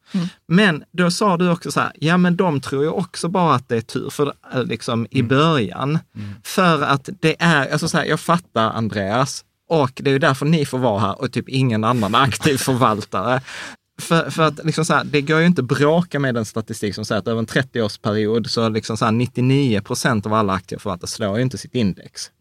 Men då sa du också så här, ja men de tror ju också bara att det är tur för, eh, liksom, i början. För att det är, alltså så här, jag fattar Andreas, och det är ju därför ni får vara här och typ ingen annan aktiv förvaltare. För, för att liksom så här, det går ju inte att bråka med en statistik som säger att över en 30-årsperiod så liksom så här 99 procent av alla aktiva förvaltare slår ju inte sitt index.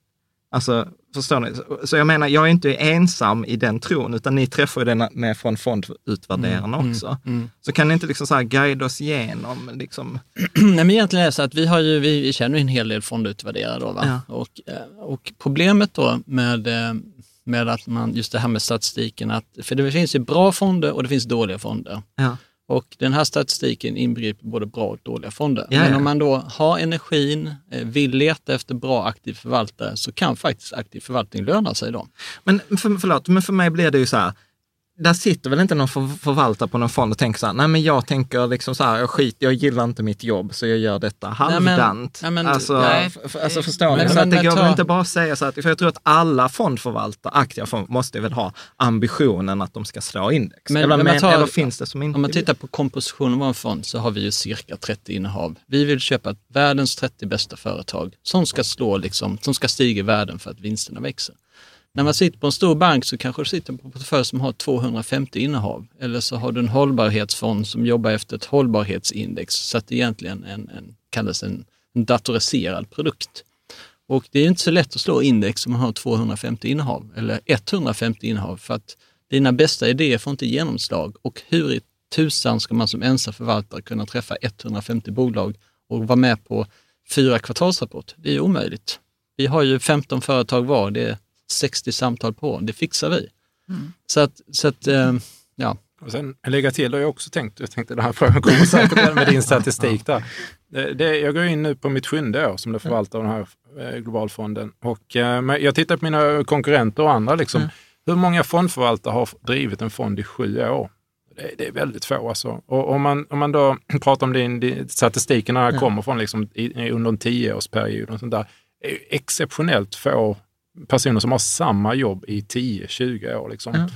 Alltså, förstår ni? Så- jag menar, jag är inte ensam i den tron, utan ni träffar ju den med från fondutvärderarna också. Så kan ni inte liksom så här guida oss igenom, liksom, Nej, men egentligen är det så att vi, har ju, vi, känner en hel del fondutvärderare då. Va? Ja. Och, eh, och problemet då med, eh, med att man, just det här med statistiken, att, för det finns ju bra fonder och det finns dåliga fonder. ja. Och den här statistiken inbegriper både bra och dåliga fonder. Ja, Men om man då har energin, eh, vill leta efter bra aktiv förvaltare, så kan faktiskt aktiv förvaltning löna sig då. Men för, förlåt, men för mig blir det ju så här, där sitter väl inte någon för, förvaltare på någon fond och tänker så här, nej men jag tänker liksom så här, jag skit, jag gillar inte mitt jobb så jag gör detta halvdant. nej, men- alltså, nej. alltså förstår Men- ni? Så men- att det går ta- väl inte bara att säga så att, för jag tror att alla fondförvaltare, aktiva fond, måste väl ha ambitionen att de ska slå index. Men- eller, men men, tar- eller finns det som inte Om man tittar på kompositionen av vår fond så har vi ju cirka 30 innehav. Vi vill köpa världens 30 bästa företag som ska slå, liksom, som ska stiga i värden för att vinsterna växer. När man sitter på en stor bank så kanske du sitter på en portfölj som har 250 innehav. Eller så har du en hållbarhetsfond som jobbar efter ett hållbarhetsindex. Så att det egentligen en, en, kallas en, en datoriserad produkt. Och det är inte så lätt att slå index om man har 250 innehav eller 150 innehav för att dina bästa idéer får inte genomslag. Och hur i tusan ska man som ensam förvaltare kunna träffa 150 bolag och vara med på fyra kvartalsrapport? Det är omöjligt. Vi har ju 15 företag var, det är 60 samtal på, det fixar vi. Så att, så att eh, ja, Och sen lägga till, har jag också tänkt, jag tänkte den här frågan kommer säkert med din statistik där. Det, det, jag går in nu på mitt sjunde år som det förvaltar den här eh, globalfonden. Och, eh, men jag tittar på mina konkurrenter och andra. Liksom, Hur många fondförvaltare har drivit en fond i sju år? Det, det är väldigt få. Alltså. Och om, man, om man då pratar om din, din statistiken när den kommer från liksom, i, under en tioårsperiod och sånt där. Det är exceptionellt få personer som har samma jobb i 10-20 år. Liksom.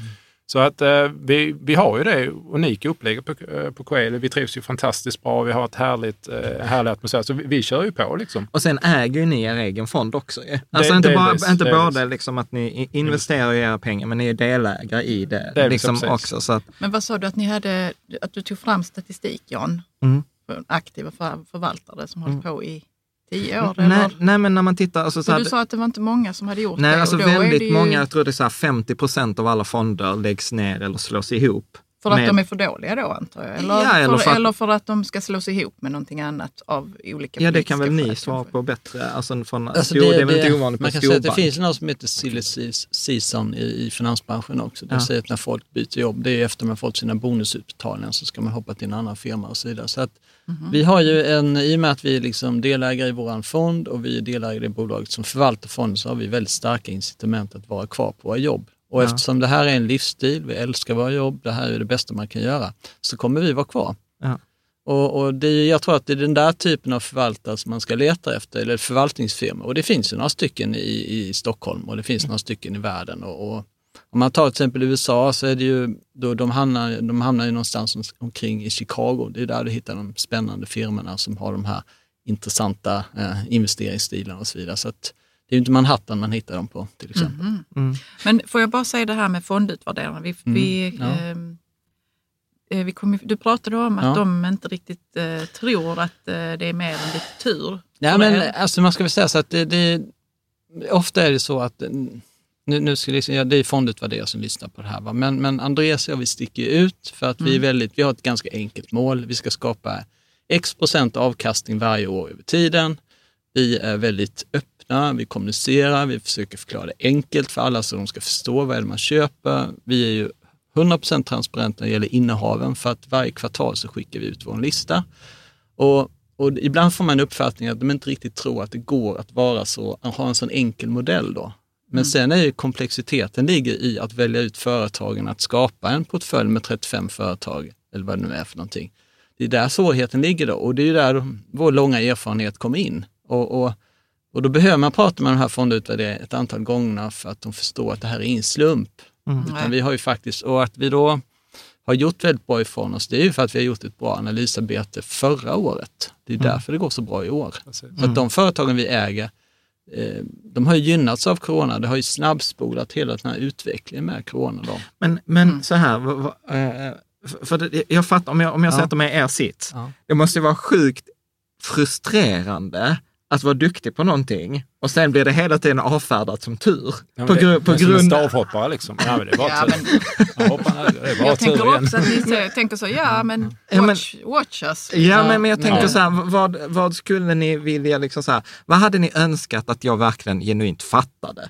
Så att eh, vi, vi har ju det unika upplägget på, eh, på Coeli. Vi trivs ju fantastiskt bra. Vi har ett härligt, eh, härlig atmosfär. Så vi, vi kör ju på liksom. Och sen äger ju ni er egen fond också ju. Alltså Det- inte, delvis, bara, inte delvis. både liksom att ni investerar i era pengar, men ni är delägare i det Delvis, liksom precis. också. Så att, Men vad sa du att ni hade, att du tog fram statistik Jan? Mm. För aktiva för, förvaltare som hållit på i tio år? nej, eller? nej, men när man tittar... Alltså, så här, du sa att det var inte många som hade gjort nej, det. alltså då är väldigt ju många, jag tror det är så här 50 procent av alla fonder läggs ner eller slås ihop. För att med- de är för dåliga då antar jag? Eller, Ja, eller för, för att- eller för att de ska slås ihop med någonting annat av olika Ja, det kan väl ni svara på bättre. Alltså, från, Alltså jo, det, är väl inte ovanligt på man kan säga att det finns något som heter silly seas- season i, i finansbranschen också. Det Ja. säger att när folk byter jobb, det är efter man fått sina bonusutbetalningar så ska man hoppa till en annan firma och så vidare. Så att Mhm. Vi har ju en, i och med att vi är liksom delägare i vår fond och vi är delägare i det bolaget som förvaltar fonden så har vi väldigt starka incitament att vara kvar på våra jobb. Och Ja. eftersom det här är en livsstil, vi älskar våra jobb, det här är det bästa man kan göra, så kommer vi vara kvar. Ja. Och, och det, jag tror att det är den där typen av förvaltare som man ska leta efter, eller förvaltningsfirmor. Och det finns ju några stycken i, i Stockholm och det finns några stycken i världen. Och, och om man tar till exempel USA så är det ju, då de, hamnar, de hamnar ju någonstans om- omkring i Chicago. Det är där du hittar de spännande firmorna som har de här intressanta eh, investeringsstilarna och så vidare. Så att det är ju inte Manhattan man hittar dem på till exempel. Mhm. Men får jag bara säga det här med fondutvärderarna. Vi, vi, Mm, ja. ehm, eh, vi kom, du pratade om att Ja. de inte riktigt eh, tror att eh, det är mer än lite tur. Ja, men alltså man ska väl säga så att det, det, ofta är det så att mm, nu, nu ska liksom, ja, det är fondutvärderare som lyssnar på det här. Va? Men, men Andreas och jag, vi sticker ut för att vi, är väldigt, vi har ett ganska enkelt mål. Vi ska skapa x procent avkastning varje år över tiden. Vi är väldigt öppna, vi kommunicerar, vi försöker förklara det enkelt för alla så de ska förstå vad är det man köper. Vi är ju 100% transparenta när det gäller innehaven för att varje kvartal så skickar vi ut vår lista. Och, och ibland får man uppfattningen att de inte riktigt tror att det går att vara så, att ha en sån enkel modell då. Men sen är ju komplexiteten ligger i att välja ut företagen, att skapa en portfölj med 35 företag, eller vad det nu är för någonting. Det är där svårigheten ligger då och det är där vår långa erfarenhet kommer in. Och, och, och då behöver man prata med de här fondutvärderarna ett antal gånger för att de förstår att det här är ingen slump. Utan vi har ju faktiskt, och att vi då har gjort väldigt bra ifrån oss, det är ju för att vi har gjort ett bra analysarbete förra året. Det är därför det går så bra i år. Så att de företagen vi äger, eh, de har ju gynnats av corona. Det har ju snabbspolat hela den här utvecklingen med corona. Då. Men, men så här, eh, för, för det, jag fattar, om jag, om jag Ja. sätter mig i er sits, Ja. det måste ju vara sjukt frustrerande att vara duktig på någonting och sen blir det hela tiden avfärdat som tur. Ja, på, gru, det, på men som en grund... stavhoppare liksom. Ja, men det bara Ja, tur. men Ja, det jag tur tänker igen. också att ni tänker så, ja men Ja, men- watch, watch us. Ja, men, men jag tänker Ja. så här, vad, vad skulle ni vilja, liksom så här, vad hade ni önskat att jag verkligen genuint fattade?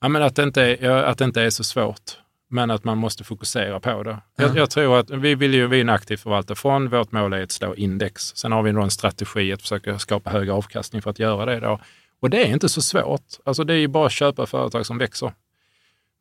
Ja, men att, det inte är, att det inte är så svårt, men att man måste fokusera på det. Jag, jag tror att vi vill ju, vi är en aktiv förvaltarfond. Vårt mål är att slå index. Sen har vi en strategi att försöka skapa hög avkastning för att göra det. Då. Och det är inte så svårt. Alltså det är ju bara att köpa företag som växer.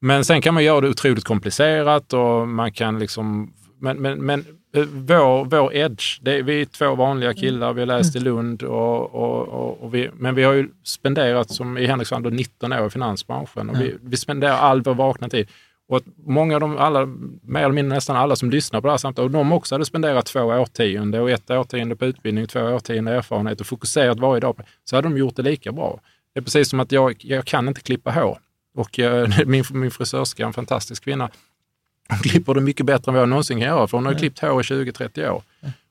Men sen kan man göra det otroligt komplicerat och man kan liksom... Men, men, men eh, vår, vår edge, det är, vi är två vanliga killar, vi har läst i Lund och, och, och, och vi, men vi har ju spenderat, som i Henriks fall, då 19 år i finansbranschen och vi, vi spenderar all vår vakna tid. Och att många av de, alla, mer eller mindre nästan alla som lyssnar på det här samtalet, och de också hade spenderat två årtionden och ett årtionde på utbildning, två årtionden erfarenhet och fokuserat varje dag på det, så hade de gjort det lika bra. Det är precis som att jag, jag kan inte klippa hår. Och eh, min, min frisörska, en fantastisk kvinna, hon klipper det mycket bättre än vad jag någonsin kan göra, för hon har ju klippt hår i 20-30 år.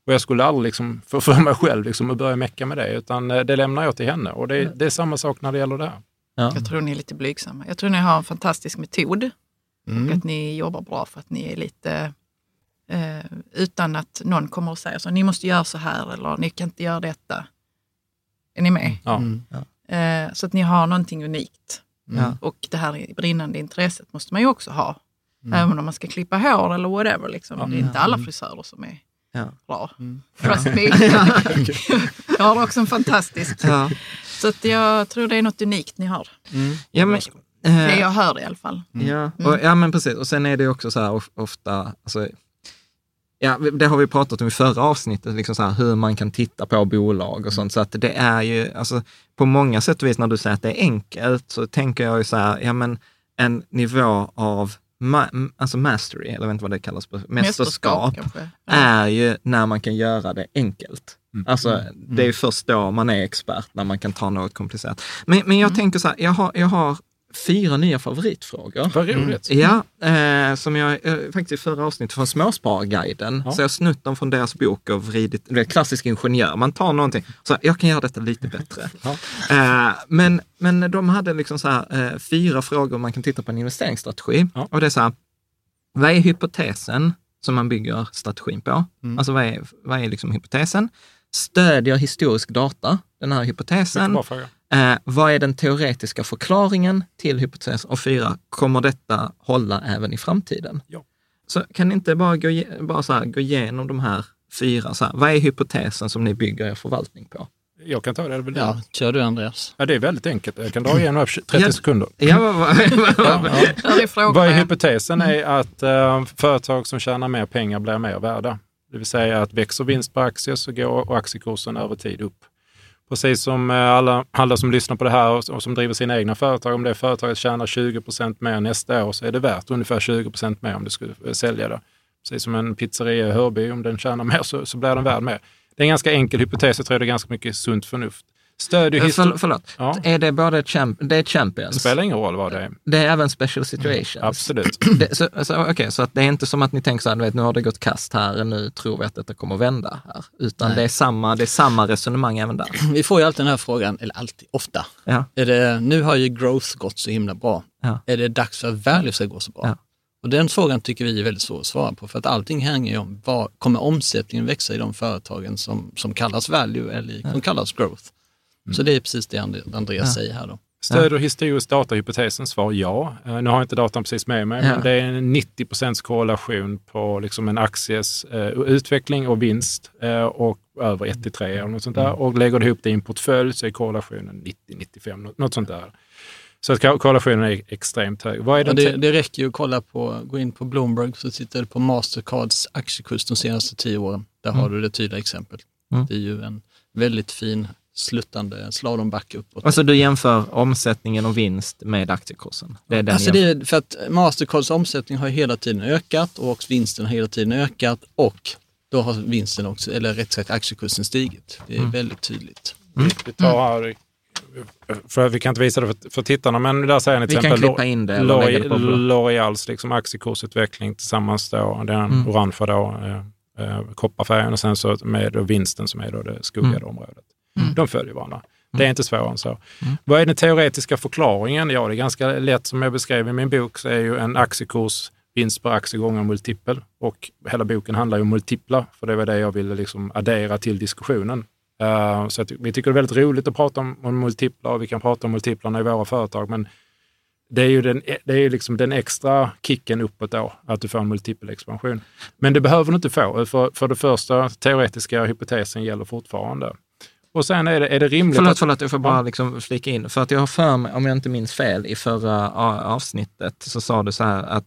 Och jag skulle aldrig liksom få för mig själv liksom att börja mecka med det, utan eh, det lämnar jag till henne. Och det, det är samma sak när det gäller det här. Jag tror ni är lite blygsamma. Jag tror ni har en fantastisk metod Mm. och att ni jobbar bra för att ni är lite eh, utan att någon kommer och säger så, ni måste göra så här eller ni kan inte göra detta. Är ni med? Ja. Mm. Eh, så att ni har någonting unikt. Ja. Och det här brinnande intresset måste man ju också ha. Även om man ska klippa hår eller whatever. Liksom. Det är inte alla frisörer som är Ja. bra. Trust me. jag har också en fantastisk. Ja. Så att jag tror det är något unikt ni har. Ja, men, Det eh, jag hör i alla fall. Ja, och, ja men precis. Och sen är det också så här of- ofta, alltså, ja, det har vi pratat om i förra avsnittet, liksom så här, hur man kan titta på bolag och sånt. Så att det är ju, alltså, på många sätt och vis när du säger att det är enkelt, så tänker jag ju så här, ja men en nivå av ma- alltså mastery, eller jag vet inte vad det kallas, på mästerskap. Ja. är ju när man kan göra det enkelt. Alltså, det är ju först då man är expert, när man kan ta något komplicerat. Men, men jag tänker så här, jag har, jag har fyra nya favoritfrågor. Vad roligt. Ja, eh, som jag eh, faktiskt i förra avsnittet från Småspararguiden, så jag har snutt dem från deras bok och vridit, det är klassisk ingenjör, man tar någonting, så jag kan göra detta lite bättre. Eh, men, men de hade liksom så här, eh, fyra frågor man kan titta på en investeringsstrategi. Ja. Och det är så här, vad är hypotesen som man bygger strategin på? Alltså vad är, vad är liksom hypotesen? Stödjer historisk data den här hypotesen? Eh, vad är den teoretiska förklaringen till hypotesen? Och fyra, kommer detta hålla även i framtiden? Ja. Så kan ni inte bara, gå, bara så här, gå igenom de här fyra? Så här, vad är hypotesen som ni bygger er förvaltning på? Jag kan ta det. Ja, kör du Andreas. Ja, det är väldigt enkelt. Jag kan dra igenom det på 30 Ja. sekunder. Ja, vad, vad, vad, frågorna. Vad är hypotesen är att eh, företag som tjänar mer pengar blir mer värda. Det vill säga att växer vinst på aktier så går aktiekursen över tid upp. Precis som eh, alla, alla som lyssnar på det här och, och som driver sina egna företag, om det företaget tjänar 20% mer nästa år så är det värt ungefär 20% mer om du skulle eh, sälja det. Precis som en pizzeria i Hörby, om den tjänar mer så, så blir den värd mer. Det är en ganska enkel hypotes, jag tror det är ganska mycket sunt förnuft. Stödjer för, histor- förlåt, Ja. är det både champ, det är Det champions? spelar ingen roll vad det är. Det är även special situations? Absolut. Det, så, så, okej, så att det är inte som att ni tänker så här, vet, nu har det gått kast här, nu tror vi att detta kommer att vända här. Utan det är, samma, det är samma resonemang även där. Vi får ju alltid den här frågan, eller alltid, ofta. Ja. Är det, nu har ju growth gått så himla bra. Ja. Är det dags för att value ska gå så bra? Ja. Och den frågan tycker vi är väldigt svår att svara på för att allting hänger ju om vad kommer omsättningen växa i de företagen som, som kallas value eller som kallas growth. Så det är precis det And- Andreas säger här då. Stöder historisk datahypotesen? Svar ja. Eh, Nu har jag inte datan precis med mig, Ja. men det är en 90 korrelation på liksom en akties eh, utveckling och vinst eh, och över 1 till 3 eller något sånt där. Och lägger du ihop det i en portfölj så är korrelationen 90-95, något, sånt där. Så att ko- korrelationen är extremt hög. Vad är Ja, den det, det räcker ju att kolla på, gå in på Bloomberg så tittar du på Mastercards aktiekurs de senaste tio åren. Där har du det tydliga exemplet. Mm. Det är ju en väldigt fin sluttande slalombacke uppåt. Alltså du jämför omsättningen och vinst med aktiekursen? Det är den Alltså det är för att Mastercards omsättning har hela tiden ökat och också vinsten har hela tiden ökat och då har vinsten också, eller rätt sagt aktiekursen stigit. Det är Mm. väldigt tydligt. Vi tar här, för vi kan inte visa det för, för tittarna, men där säger ni till Vi kan exempel klippa in det. L'Oreals liksom aktiekursutveckling tillsammans då, den Mm. orangea då, eh, eh, kopparfärgen och sen så med då vinsten som är då det skuggade Mm. området. De följer varandra. Det är inte svårare än så. Vad är den teoretiska förklaringen? Ja, det är ganska lätt som jag beskrev i min bok så är ju en aktiekurs vinst per aktie gånger multipel. Och hela boken handlar ju om multiplar, för det var det jag ville liksom addera till diskussionen. Eh, så vi tycker det är väldigt roligt att prata om, om multiplar och vi kan prata om multiplarna i våra företag, men det är ju den, det är liksom den extra kicken uppåt då, att du får en multipelexpansion. Men det behöver du inte få. För, för det första, teoretiska hypotesen gäller fortfarande. Och sen är det, är det rimligt Förlåt, att... förlåt, jag får bara liksom flika in. För att jag har för mig, om jag inte minns fel, i förra avsnittet så sa du så här att...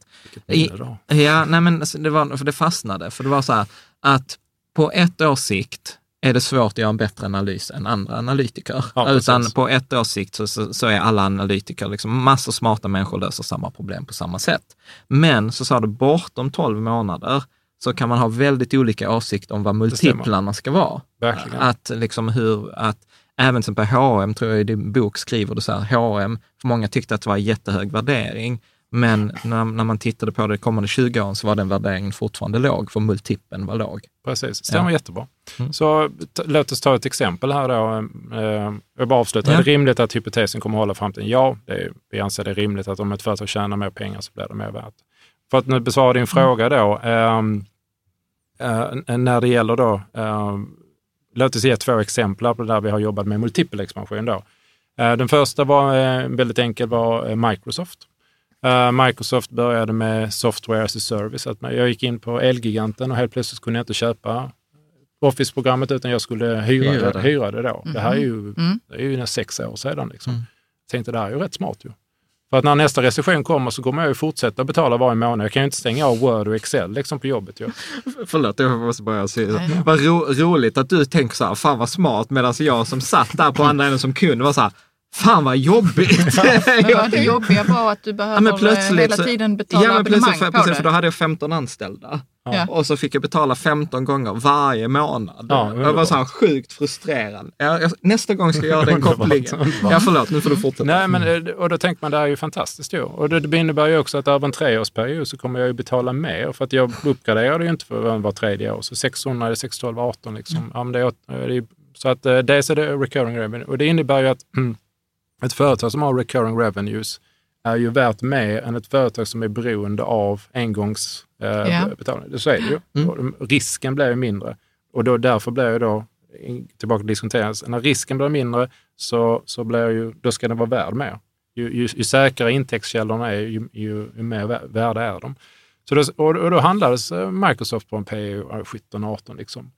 I, ja, nej men alltså, det var, för det fastnade. För det var så här att på ett års sikt är det svårt att göra en bättre analys än andra analytiker. Ja. Utan på ett års sikt så, så, så är alla analytiker, liksom, massor smarta människor löser samma problem på samma sätt. Men så sa du, bortom 12 månader så kan man ha väldigt olika åsikter om vad multiplarna ska vara. Verkligen. Att liksom hur, att även som på H&M tror jag i din bok skriver du så här, H&M, för många tyckte att det var jättehög värdering, men när, när man tittade på det kommande 20 åren så var den värderingen fortfarande låg, för multipeln var låg. Precis, stämmer Ja. jättebra. Mm. Så låt oss ta ett exempel här då. Eh, jag bara avslutar. Ja. Är det rimligt att hypotesen kommer att hålla framtiden? Ja, det är, vi anser det är rimligt att om ett företag tjänar mer pengar så blir det mer värt. För att nu besvara din fråga då. ehm, eh, när det gäller då, ehm, låt oss ge två exempel på där vi har jobbat med multipelexpansion. Då. Eh, den första var eh, väldigt enkel, var eh, Microsoft. Eh, Microsoft började med software as a service. Att jag gick in på Elgiganten och helt plötsligt kunde jag inte köpa Office-programmet utan jag skulle hyra, Hyra det, det. hyra det då. Det här är ju, Mm. det är ju sex år sedan. Liksom. Mm. tänkte det här är ju rätt smart ju. För att när nästa recession kommer så kommer jag ju fortsätta betala varje månad. Jag kan ju inte stänga av Word och Excel liksom på jobbet. Ju. Förlåt, jag måste bara säga Nej. Vad ro, roligt att du tänker så här, fan vad smart, medan jag som satt där på andra änden som kund var så här, Fan vad jobbigt! Men var det jobbiga var att du behöver eh, hela tiden betala ja, men abonnemang plötsligt, för, på precis, det? för då hade jag 15 anställda. Ja. Och så fick jag betala 15 gånger varje månad. Ja, jag var så här sjukt. Jag, jag, nästa gång ska jag göra den kopplingen. Ja, förlåt, nu får du fortsätta. Nej, men, eh, och då tänker man det här är ju fantastiskt ju. Och det, det innebär ju också att över en treårsperiod så kommer jag ju betala mer. För att jag uppgraderar det ju inte för var tredje år. Så 600 eller 612, 18 liksom. Ja, men det är, det är, ju- så att eh, dels är det recurring revenue. Och det innebär ju att mm, ett företag som har recurring revenues är ju värt mer än ett företag som är beroende av engångs eh, betalning. Så är det ju. Och risken blir ju mindre. Och då, därför blir ju då, tillbaka till diskonteringen, när risken blir mindre så, så blir ju, då ska den vara värd mer. Ju, ju, ju säkrare intäktskällorna är, ju, ju, ju mer vä- värda är de. Så då, och, då handlades eh, Microsoft på en P 17-18 liksom.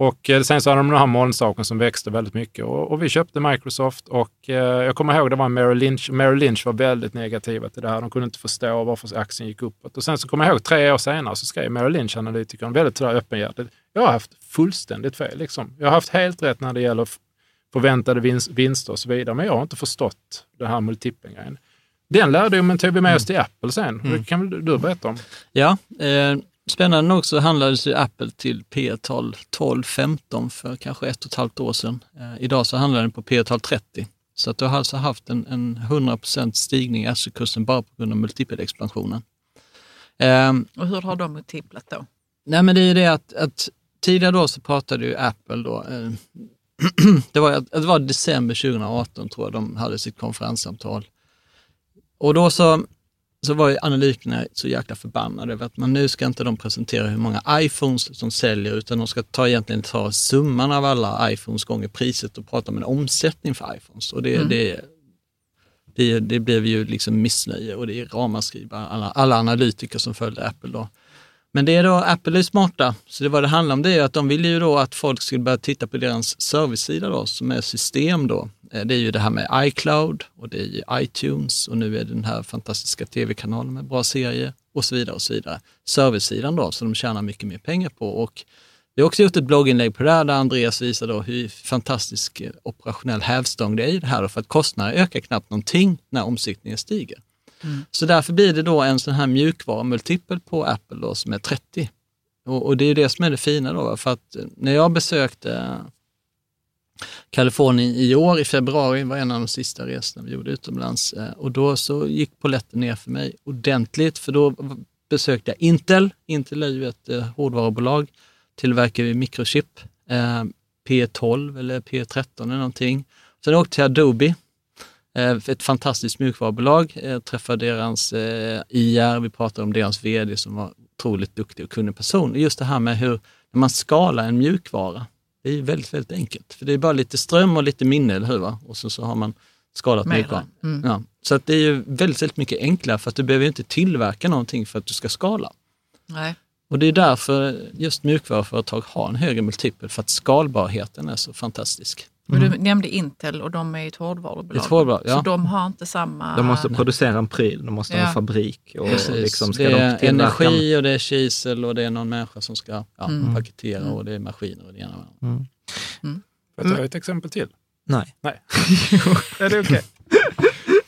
Och eh, sen så hade de den här molnsaken som växte väldigt mycket och, och vi köpte Microsoft och eh, jag kommer ihåg det var Merrill Lynch. Merrill Lynch var väldigt negativa till det här. De kunde inte förstå varför aktien gick uppåt. Och sen så kommer jag ihåg tre år senare så skrev Merrill Lynch-analytikern väldigt öppenhjärtigt. Jag har haft fullständigt fel. Liksom. Jag har haft helt rätt när det gäller förväntade vinst, vinster och så vidare, men jag har inte förstått den här multipeln-grejen. Den lärdomen tog vi med oss till Apple sen. Det kan väl du berätta om? Ja, eh, spännande nog så handlades ju Apple till P tal 12-15 för kanske ett och ett halvt år sedan. Eh, idag så handlar den på P tal 30. Så att du har alltså haft en, en 100% stigning i aktiekursen bara på grund av multipelexpansionen. Eh, Och hur har de multiplat då? Nej men det är ju det att, att tidigare då så pratade ju Apple då, eh, det, var, det var december 2018 tror jag de hade sitt konferenssamtal. Och då så, så var ju analytikerna så jäkla förbannade över att man nu ska inte de presentera hur många iPhones som säljer utan de ska ta egentligen ta summan av alla iPhones gånger priset och prata om en omsättning för iPhones. Och det, det, det, det blev ju liksom missnöje och det är ramaskri alla, alla analytiker som följde Apple då. Men det är då, Apple är smarta, så det vad det handlar om det är att de vill ju då att folk skulle börja titta på deras servicesida då, som är system då. Eh, det är ju det här med iCloud och det är ju iTunes och nu är det den här fantastiska tv-kanalen med bra serier och så vidare och så vidare. Servicesidan då, som de tjänar mycket mer pengar på och vi har också gjort ett blogginlägg på det här där Andreas visar då hur fantastisk operationell hävstång det är i det här då, för att kostnaderna ökar knappt någonting när omsättningen stiger. Så därför blir det då en sån här mjukvarumultipel på Apple då, som är 30. Och, och det är det som är det fina då, för att eh, när jag besökte Kalifornien i år, i februari, var en av de sista resorna vi gjorde utomlands. Eh, och då så gick polletten ner för mig ordentligt, för då besökte jag Intel. Intel är ju ett eh, hårdvarubolag, tillverkar ju mikrochip, eh, P12 eller P13 eller någonting. Sen åkte jag till Adobe, ett fantastiskt mjukvarubolag, eh, träffade deras eh, IR, vi pratade om deras vd som var otroligt duktig och kunnig person. Just det här med hur när man skalar en mjukvara, det är väldigt, väldigt enkelt. För det är bara lite ström och lite minne, eller hur? Va? Och så, så har man skalat Mera. mjukvaran. Mm. Ja. Så att det är ju väldigt, väldigt mycket enklare för att du behöver inte tillverka någonting för att du ska skala. Nej. Och det är därför just mjukvaruföretag har en högre multipel, för att skalbarheten är så fantastisk. Och du nämnde Intel och de är ett hårdvarubolag. Ett hårdvaru- ja. Så de har inte samma... De måste producera en pryl, de måste ha Ja. en fabrik. Och Precis. liksom ska det de är en- energi och det är kisel och det är någon människa som ska ja, Mm. paketera och det är maskiner och det ena med det andra. Får jag ta ett exempel till? Nej. Nej. är det okej?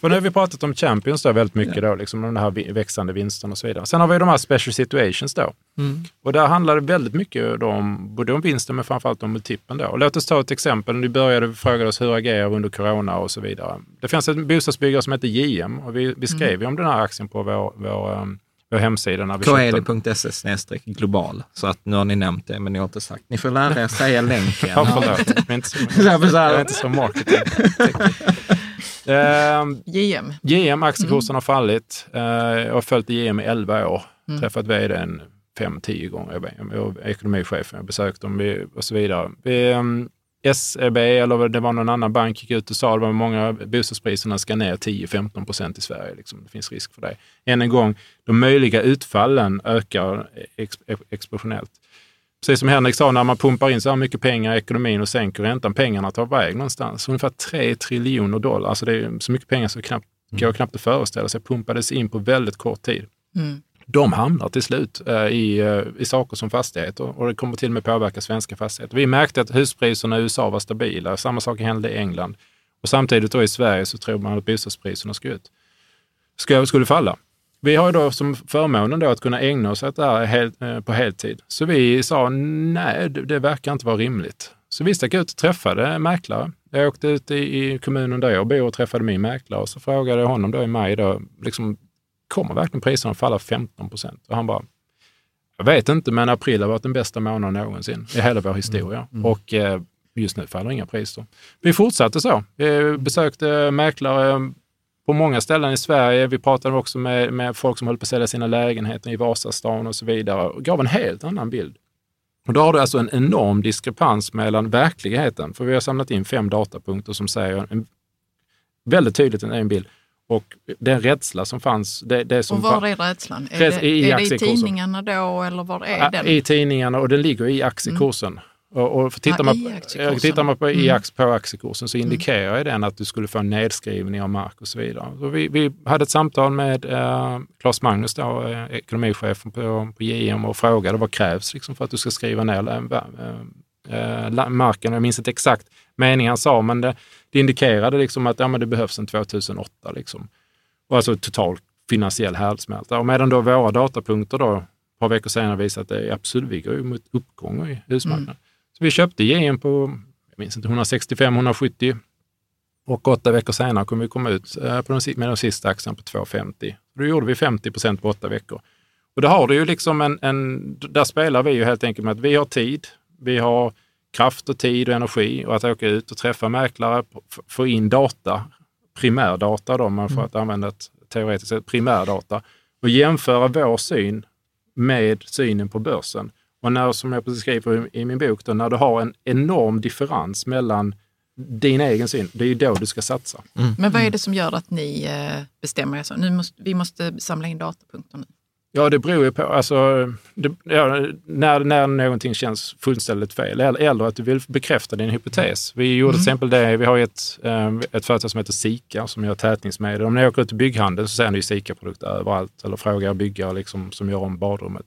För nu har vi pratat om Champions då väldigt mycket, då, liksom, om den här växande vinsten och så vidare. Sen har vi de här special situations då. Och där handlar det väldigt mycket om, både om vinsten men framförallt om multipeln då. Och låt oss ta ett exempel. Du började fråga oss hur agerar under corona och så vidare. Det finns en bostadsbyggare som heter JM och vi, vi skrev ju om den här aktien på vår, vår, um, vår hemsida. Koeli.se global. Så att nu har ni nämnt det, men ni har inte sagt. Ni får lära er säga länken. Ja, förlåt. Jag är inte så, jag är inte så marketing. Ehm, JM. JM, aktiekursen har fallit. Eh, jag har följt JM i 11 år. Träffat vdn 5-10 gånger. Jag är- Jag är ekonomichef, jag har besökt dem och så vidare. Vi, ehm, SEB, eller det var någon annan bank, gick ut och sa att många bostadspriserna ska ner 10-15 procent i Sverige. Liksom. Det finns risk för det. Än en gång, de möjliga utfallen ökar ex, explosionellt. Precis som Henrik sa, när man pumpar in så här mycket pengar i ekonomin och sänker räntan, pengarna tar väg någonstans. Ungefär 3 triljoner dollar. Alltså det är så mycket pengar så knappt, går knappt att föreställa sig. Pumpades in på väldigt kort tid. Mm. De hamnar till slut eh, i, eh, i saker som fastigheter och det kommer till och med påverka svenska fastigheter. Vi märkte att huspriserna i USA var stabila. Samma sak hände i England. Och samtidigt då i Sverige så tror man att bostadspriserna ska ut. Ska, skulle falla. Vi har ju då som förmånen då att kunna ägna oss åt det här eh, på heltid. Så vi sa nej, det, verkar inte vara rimligt. Så vi stack ut och träffade mäklare. Jag åkte ut i, kommunen där jag bor och träffade min mäklare och så frågade jag honom då i maj, då, liksom, kommer verkligen priserna falla 15 procent? Och han bara, jag vet inte, men april har varit den bästa månaden någonsin i hela vår historia. Mm. Mm. Och eh, just nu faller inga priser. Vi fortsatte så. Vi besökte mäklare på många ställen i Sverige. Vi pratade också med, med folk som höll på att sälja sina lägenheter i Vasastan och så vidare och gav en helt annan bild. Och då har du alltså en enorm diskrepans mellan verkligheten, för vi har samlat in fem datapunkter som säger en, väldigt tydligt en, en bild och den rädsla som fanns. Det, det som och var är rädslan? Är, det, i, är det i tidningarna då eller var är den? I tidningarna och den ligger i aktiekursen. Mm. Och, och tittar, ja, man, tittar man på, mm. i ax, på aktiekursen så mm. indikerar mm. den att du skulle få en nedskrivning av mark och så vidare. Så vi, vi hade ett samtal med eh, Claes Magnus, då, eh, ekonomichefen på, på JM och frågade vad krävs liksom, för att du ska skriva ner eh, eh, marken. Jag minns inte exakt meningen han sa, men det, det indikerade liksom att ja, det behövs en 2008. Liksom. Och alltså total finansiell härdsmälta. Och medan då våra datapunkter då, ett par veckor senare visade att det absolut, vi går mot uppgång i husmarknaden. Mm. Så vi köpte JM på, jag minns inte, 165-170 och åtta veckor senare kom vi komma ut eh, på den, med den sista aktien på 2,50. Då gjorde vi 50 procent på åtta veckor. Och då har du ju liksom en, en, där spelar vi ju helt enkelt med att vi har tid, vi har kraft och tid och energi och att åka ut och träffa mäklare, få in data, primärdata då, man får mm. att använda ett teoretiskt sett primärdata och jämföra vår syn med synen på börsen. Och när, som jag precis skriver i min bok, då, när du har en enorm differens mellan din egen syn, det är ju då du ska satsa. Mm. Men vad är det som gör att ni eh, bestämmer er så? Nu måste, vi måste samla in datapunkter nu. Ja, det beror ju på. Alltså, det, ja, när, när någonting känns fullständigt fel eller, eller att du vill bekräfta din hypotes. Vi gjorde mm. till exempel det. Vi har ett, um, ett företag som heter Sika som gör tätningsmedel. Om ni åker ut i bygghandeln så ser ni Sika-produkter överallt eller frågar byggare liksom, som gör om badrummet.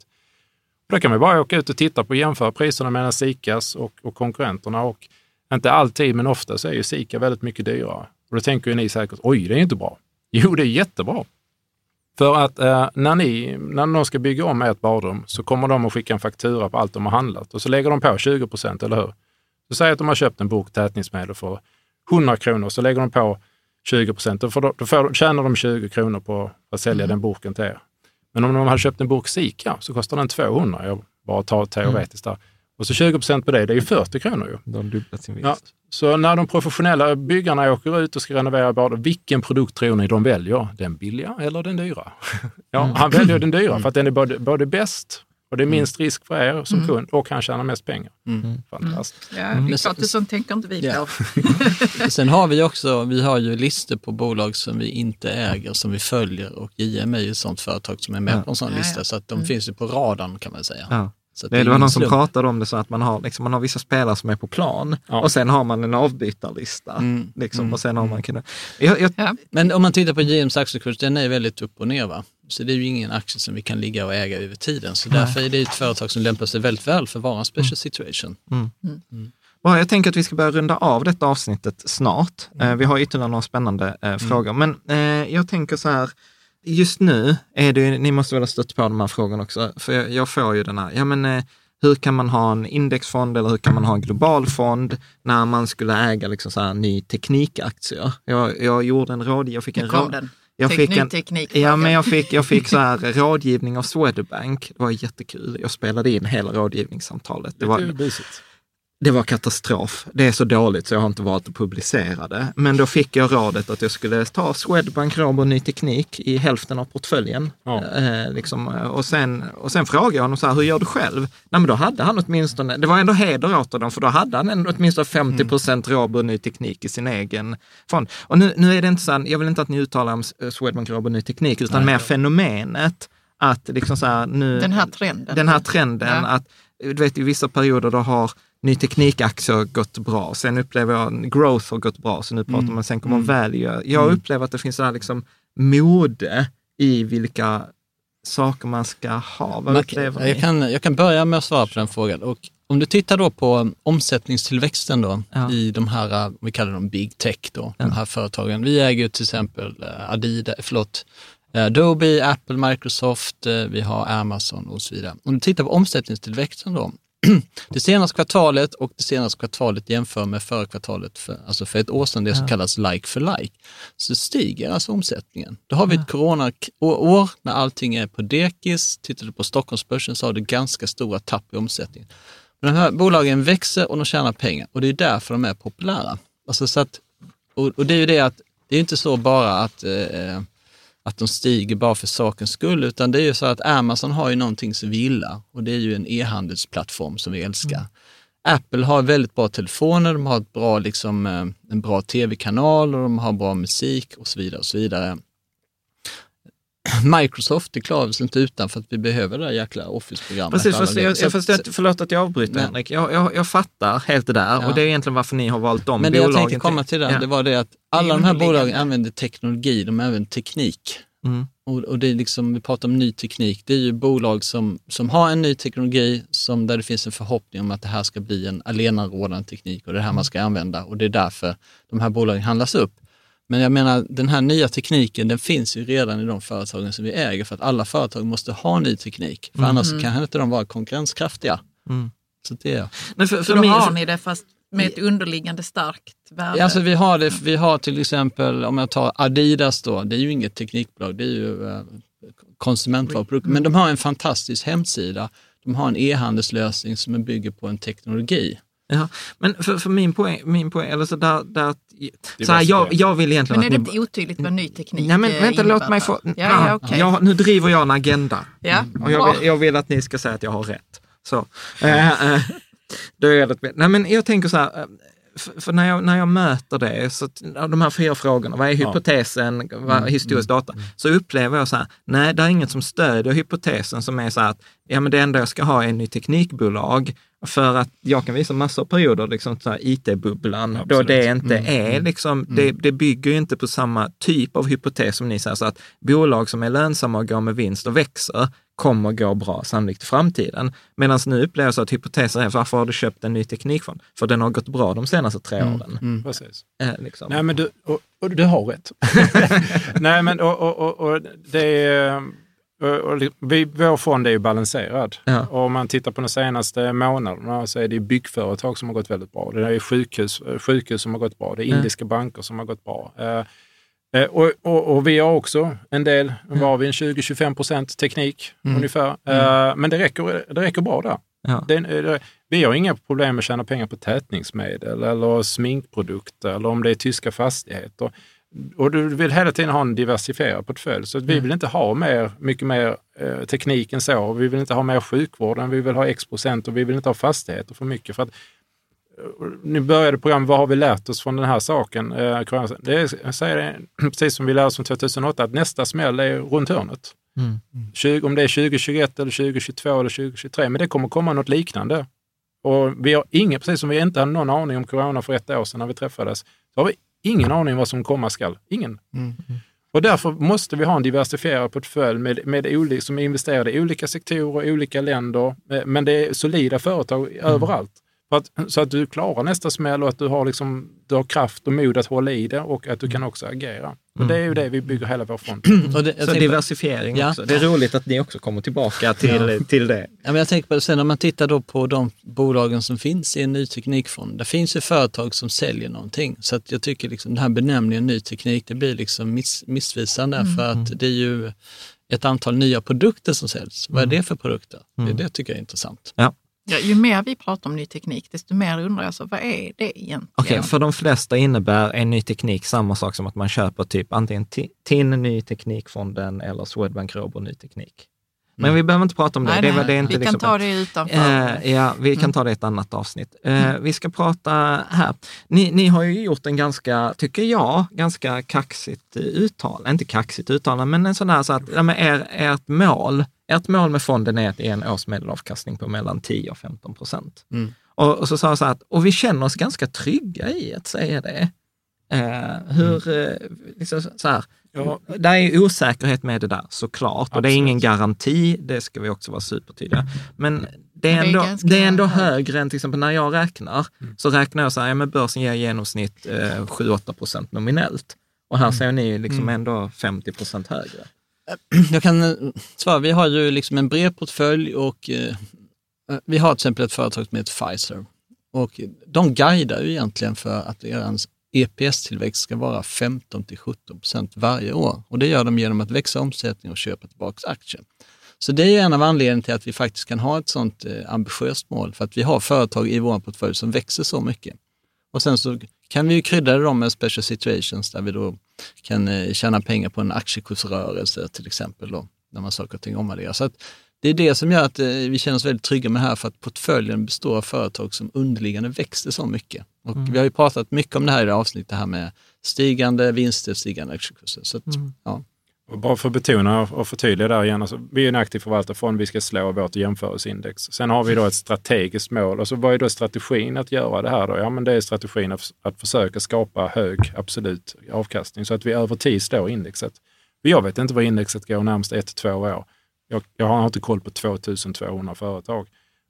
Då kan vi bara åka ut och titta på och jämföra priserna mellan Sikas och, och konkurrenterna. Och inte alltid, men ofta så är ju Sika väldigt mycket dyrare. Och då tänker ju ni säkert, oj, det är inte bra. Jo, det är jättebra. För att eh, när, ni, när någon ska bygga om ert badrum så kommer de att skicka en faktura på allt de har handlat och så lägger de på 20 procent, eller hur? Så säg att de har köpt en burk tätningsmedel för 100 kronor, så lägger de på 20 procent. Då, då, tjänar de 20 kronor på att sälja mm. den burken till er. Men om de hade köpt en burk Sika så kostar den 200. Jag bara tar teoretiskt där. Och så 20 procent på det, det är ju 40 kronor ju. De har dubblat sin vinst. Ja, så när de professionella byggarna åker ut och ska renovera bad, vilken produkt tror ni de väljer? Den billiga eller den dyra? ja, mm. han väljer den dyra för att den är både, både bäst och det är minst risk för er som mm. kund och han tjänar mest pengar. Mm. Fantastiskt. Ja, det är klart, det sånt tänker inte vi på. Ja. Sen har vi också, vi har ju listor på bolag som vi inte äger, som vi följer och JM är ju ett sånt företag som är med ja. på en sån lista, så att de mm. finns ju på radarn kan man säga. Ja. Så det, det var någon som pratade om det så att man har, liksom, man har vissa spelare som är på plan ja. och sen har man en avbytarlista. Mm. Liksom, mm. och sen har man mm. kunnat... Jag, jag... Ja. Men om man tittar på JMs aktiekurs, den är väldigt upp och ner. Va? Så det är ju ingen aktie som vi kan ligga och äga över tiden. Så Nej. därför är det ett företag som lämpar sig väldigt väl för att vara en special mm. situation. Mm. Mm. Jag tänker att vi ska börja runda av detta avsnittet snart. Eh, vi har ytterligare några spännande eh, frågor, men eh, jag tänker så här, just nu är det ni måste väl ha stött på de här frågorna också, för jag, jag får ju den här, ja men eh, hur kan man ha en indexfond eller hur kan man ha en global fond när man skulle äga liksom så här ny teknikaktier? Jag, jag gjorde en råd, jag fick en råd. Jag fick en, teknik, ja, men jag fick, jag fick så här rådgivning av Swedbank. Det var jättekul. Jag spelade in hela rådgivningssamtalet. Det var, det var katastrof. Det är så dåligt så jag har inte valt att publicera det. Men då fick jag rådet att jag skulle ta Swedbank Robur Ny Teknik i hälften av portföljen. Ja. Eh, liksom, och, sen, och sen frågade jag honom så här, hur gör du själv? Nej, men då hade han åtminstone, det var ändå heder åt honom, för då hade han ändå åtminstone 50 procent mm. Robur Ny Teknik i sin egen fond. Och nu, nu är det inte så här, jag vill inte att ni uttalar om Swedbank Robur Ny Teknik, utan Nej. mer fenomenet att liksom så här, nu... Den här trenden. Den här trenden ja. att, du vet i vissa perioder då har ny teknikaktier gått bra. Sen upplever jag growth har gått bra, så nu pratar mm. man, sen kommer mm. value. Jag mm. upplever att det finns så här liksom mode i vilka saker man ska ha. Vad man, jag, kan, jag kan börja med att svara på den frågan. Och om du tittar då på omsättningstillväxten då Ja. i de här, eh, vi kallar dem big tech då, de här företagen. Vi äger ju till exempel eh, Adidas, förlåt, eh, Adobe, Apple, Microsoft, eh, vi har Amazon och så vidare. Om du tittar på omsättningstillväxten då, det senaste kvartalet och det senaste kvartalet jämför med förra kvartalet, för, alltså för ett år sedan, det som kallas like for like, så stiger alltså omsättningen. Då har vi ett corona-år när allting är på dekis. Tittar du på Stockholmsbörsen så har du ganska stora tapp i omsättningen. Men de här bolagen växer och de tjänar pengar och det är därför de är populära. Alltså så att, och, och det är ju det att det är inte så bara att, eh, att de stiger bara för sakens skull, utan det är ju så att Amazon har ju någonting som vi gillar och det är ju en e-handelsplattform som vi älskar. Apple har väldigt bra telefoner, de har ett bra, liksom, eh, en bra tv-kanal och de har bra musik och så vidare. Och så vidare. Microsoft, det klarar inte utan för att vi behöver det där jäkla Office-programmet. Precis, fast jag, jag, fast jag, förlåt att jag avbryter Men- Henrik. Jag, jag, jag fattar helt det där Ja. och det är egentligen varför ni har valt de Men det jag bolagen. tänkte komma till där, Ja. det var det att alla de här bolagen använder teknologi, de använder teknik. Mm. Och, och det är liksom, vi pratar om ny teknik, det är ju bolag som, som har en ny teknologi som, där det finns en förhoppning om att det här ska bli en allenarådande teknik och det är det här man ska använda och det är därför de här bolagen handlas upp. Men jag menar, den här nya tekniken den finns ju redan i de företagen som vi äger för att alla företag måste ha ny teknik. För annars kan inte de vara konkurrenskraftiga. Mm. Så det är Men för, Så för då min, har ni det fast med ett underliggande starkt värde. Ja, alltså vi har det, vi har till exempel, om jag tar Adidas då, det är ju inget teknikbolag, det är ju eh, konsumentvaruprodukter, men de har en fantastisk hemsida. De har en e-handelslösning som bygger på en teknologi. Ja, men för, för min poäng, min poäng eller så där, där så här, jag, jag vill egentligen Men är det inte otydligt vad ny teknik Nej men eh, vänta, innebär låt mig få... Ja, ja, okej. jag, nu driver jag en agenda. Ja, Och jag vill, jag vill att ni ska säga att jag har rätt. Så. Eh, eh, då är det, nej men jag tänker så här, för, för när, jag, när jag möter det, så, ja, de här fyra frågorna, vad är hypotesen, vad är historisk data, så upplever jag så här, nej det är inget som stödjer hypotesen som är så här att, ja men det enda jag ska ha är en ny teknikbolag, för att jag kan visa massor av perioder, liksom IT-bubblan, då det inte är liksom, det, det bygger ju inte på samma typ av hypotes som ni säger, så att bolag som är lönsamma och går med vinst och växer kommer gå bra sannolikt i framtiden. Medan nu upplever jag så att hypotesen är, varför har du köpt en ny teknikfond? För den har gått bra de senaste tre åren. Precis. Eh, liksom. Nej, men du, och, och du har rätt. Nej, men och, och, och, och det är... Vi, vår fond är ju balanserad. Ja. Och om man tittar på de senaste månaderna så är det byggföretag som har gått väldigt bra. Det är sjukhus, sjukhus som har gått bra. Det är indiska banker som har gått bra. Eh, eh, och, och, och vi har också en del, vad har vi, en 20-25 procent teknik ungefär. Eh, men det räcker, det räcker bra där. Ja. Det, det, vi har inga problem med att tjäna pengar på tätningsmedel eller sminkprodukter eller om det är tyska fastigheter. Och du vill hela tiden ha en diversifierad portfölj. Så vi vill inte ha mer, mycket mer eh, teknik än så. Vi vill inte ha mer sjukvård än vi vill ha X procent och vi vill inte ha fastigheter för mycket. För att, eh, nu började programmet, vad har vi lärt oss från den här saken? Eh, det är, jag säger det, precis som vi lärde oss från 2008, att nästa smäll är runt hörnet. Mm. 20, om det är 2021 eller 2022 eller 2023, men det kommer komma något liknande. Och vi har ingen, precis som vi inte hade någon aning om corona för ett år sedan när vi träffades, så har vi ingen aning vad som komma skall. Ingen. Och därför måste vi ha en diversifierad portfölj med, med olika, som är investerade i olika sektorer, olika länder, eh, men det är solida företag överallt. Att, så att du klarar nästa smäll och att du har, liksom, du har kraft och mod att hålla i det och att du kan också agera. Och det är ju det vi bygger hela vår fond Och det, Så diversifiering Ja. också. Det är roligt att ni också kommer tillbaka till, till det. Ja, men jag tänker på det sen när man tittar då på de bolagen som finns i en ny teknikfond. Det finns ju företag som säljer någonting. Så att jag tycker liksom den här benämningen ny teknik, det blir liksom miss, missvisande för att det är ju ett antal nya produkter som säljs. Vad är det för produkter? Det, det tycker jag är intressant. Ja. Ja, ju mer vi pratar om ny teknik, desto mer undrar jag, så, vad är det egentligen? Okej, för de flesta innebär en ny teknik samma sak som att man köper typ antingen Ti- TIN ny teknikfonden eller Swedbank Robur ny teknik. Men vi behöver inte prata om det. Nej, det, nej, det är inte vi liksom, kan ta det utanför. Eh, ja, vi kan ta det i ett annat avsnitt. Eh, Vi ska prata här. Ni, ni har ju gjort en ganska, tycker jag, ganska kaxigt uttal. Inte kaxigt uttalande, men en sån där så att ja, men er, ert mål, ert mål med fonden är att ge en års medelavkastning på mellan 10 och 15 procent. Och, och så sa jag så här, att, och vi känner oss ganska trygga i att säga det. Eh, hur, eh, liksom så här, Ja. det är osäkerhet med det där såklart och det är ingen Absolut. garanti, det ska vi också vara supertydliga. Men det är Men det är ändå, ganska det är ändå högre än till exempel när jag räknar. Så räknar jag så här, ja men börsen ger i genomsnitt eh, 7-8 procent nominellt. Och här ser ni liksom ändå 50 procent högre. Jag kan eh, svara, vi har ju liksom en bred portfölj och eh, eh vi har till exempel ett företag som heter Pfizer. Och de guidar ju egentligen för att deras EPS-tillväxt ska vara 15 till 17 procent varje år. Och det gör de genom att växa omsättning och köpa tillbaka aktier. Så det är ju en av anledningarna till att vi faktiskt kan ha ett sådant eh, ambitiöst mål, för att vi har företag i vår portfölj som växer så mycket. Och sen så kan vi ju krydda dem med special situations där vi då kan eh, tjäna pengar på en aktiekursrörelse till exempel, då, när man saker och ting omvärderar. Så det är det som gör att eh, vi känner oss väldigt trygga med det här, för att portföljen består av företag som underliggande växer så mycket. Och Vi har ju pratat mycket om det här i det här avsnittet, det här med stigande vinster, stigande aktiekurser. Så att, ja. Och bara för att betona och förtydliga där igen, alltså, vi är en aktiv förvaltarfond, vi ska slå vårt jämförelseindex. Sen har vi då ett strategiskt mål. Och så vad är då strategin att göra det här då? Ja, men det är strategin att, att försöka skapa hög absolut avkastning så att vi över tid slår indexet. För Jag vet inte vad indexet går närmast ett till två år. Jag, jag har inte koll på 2200 företag.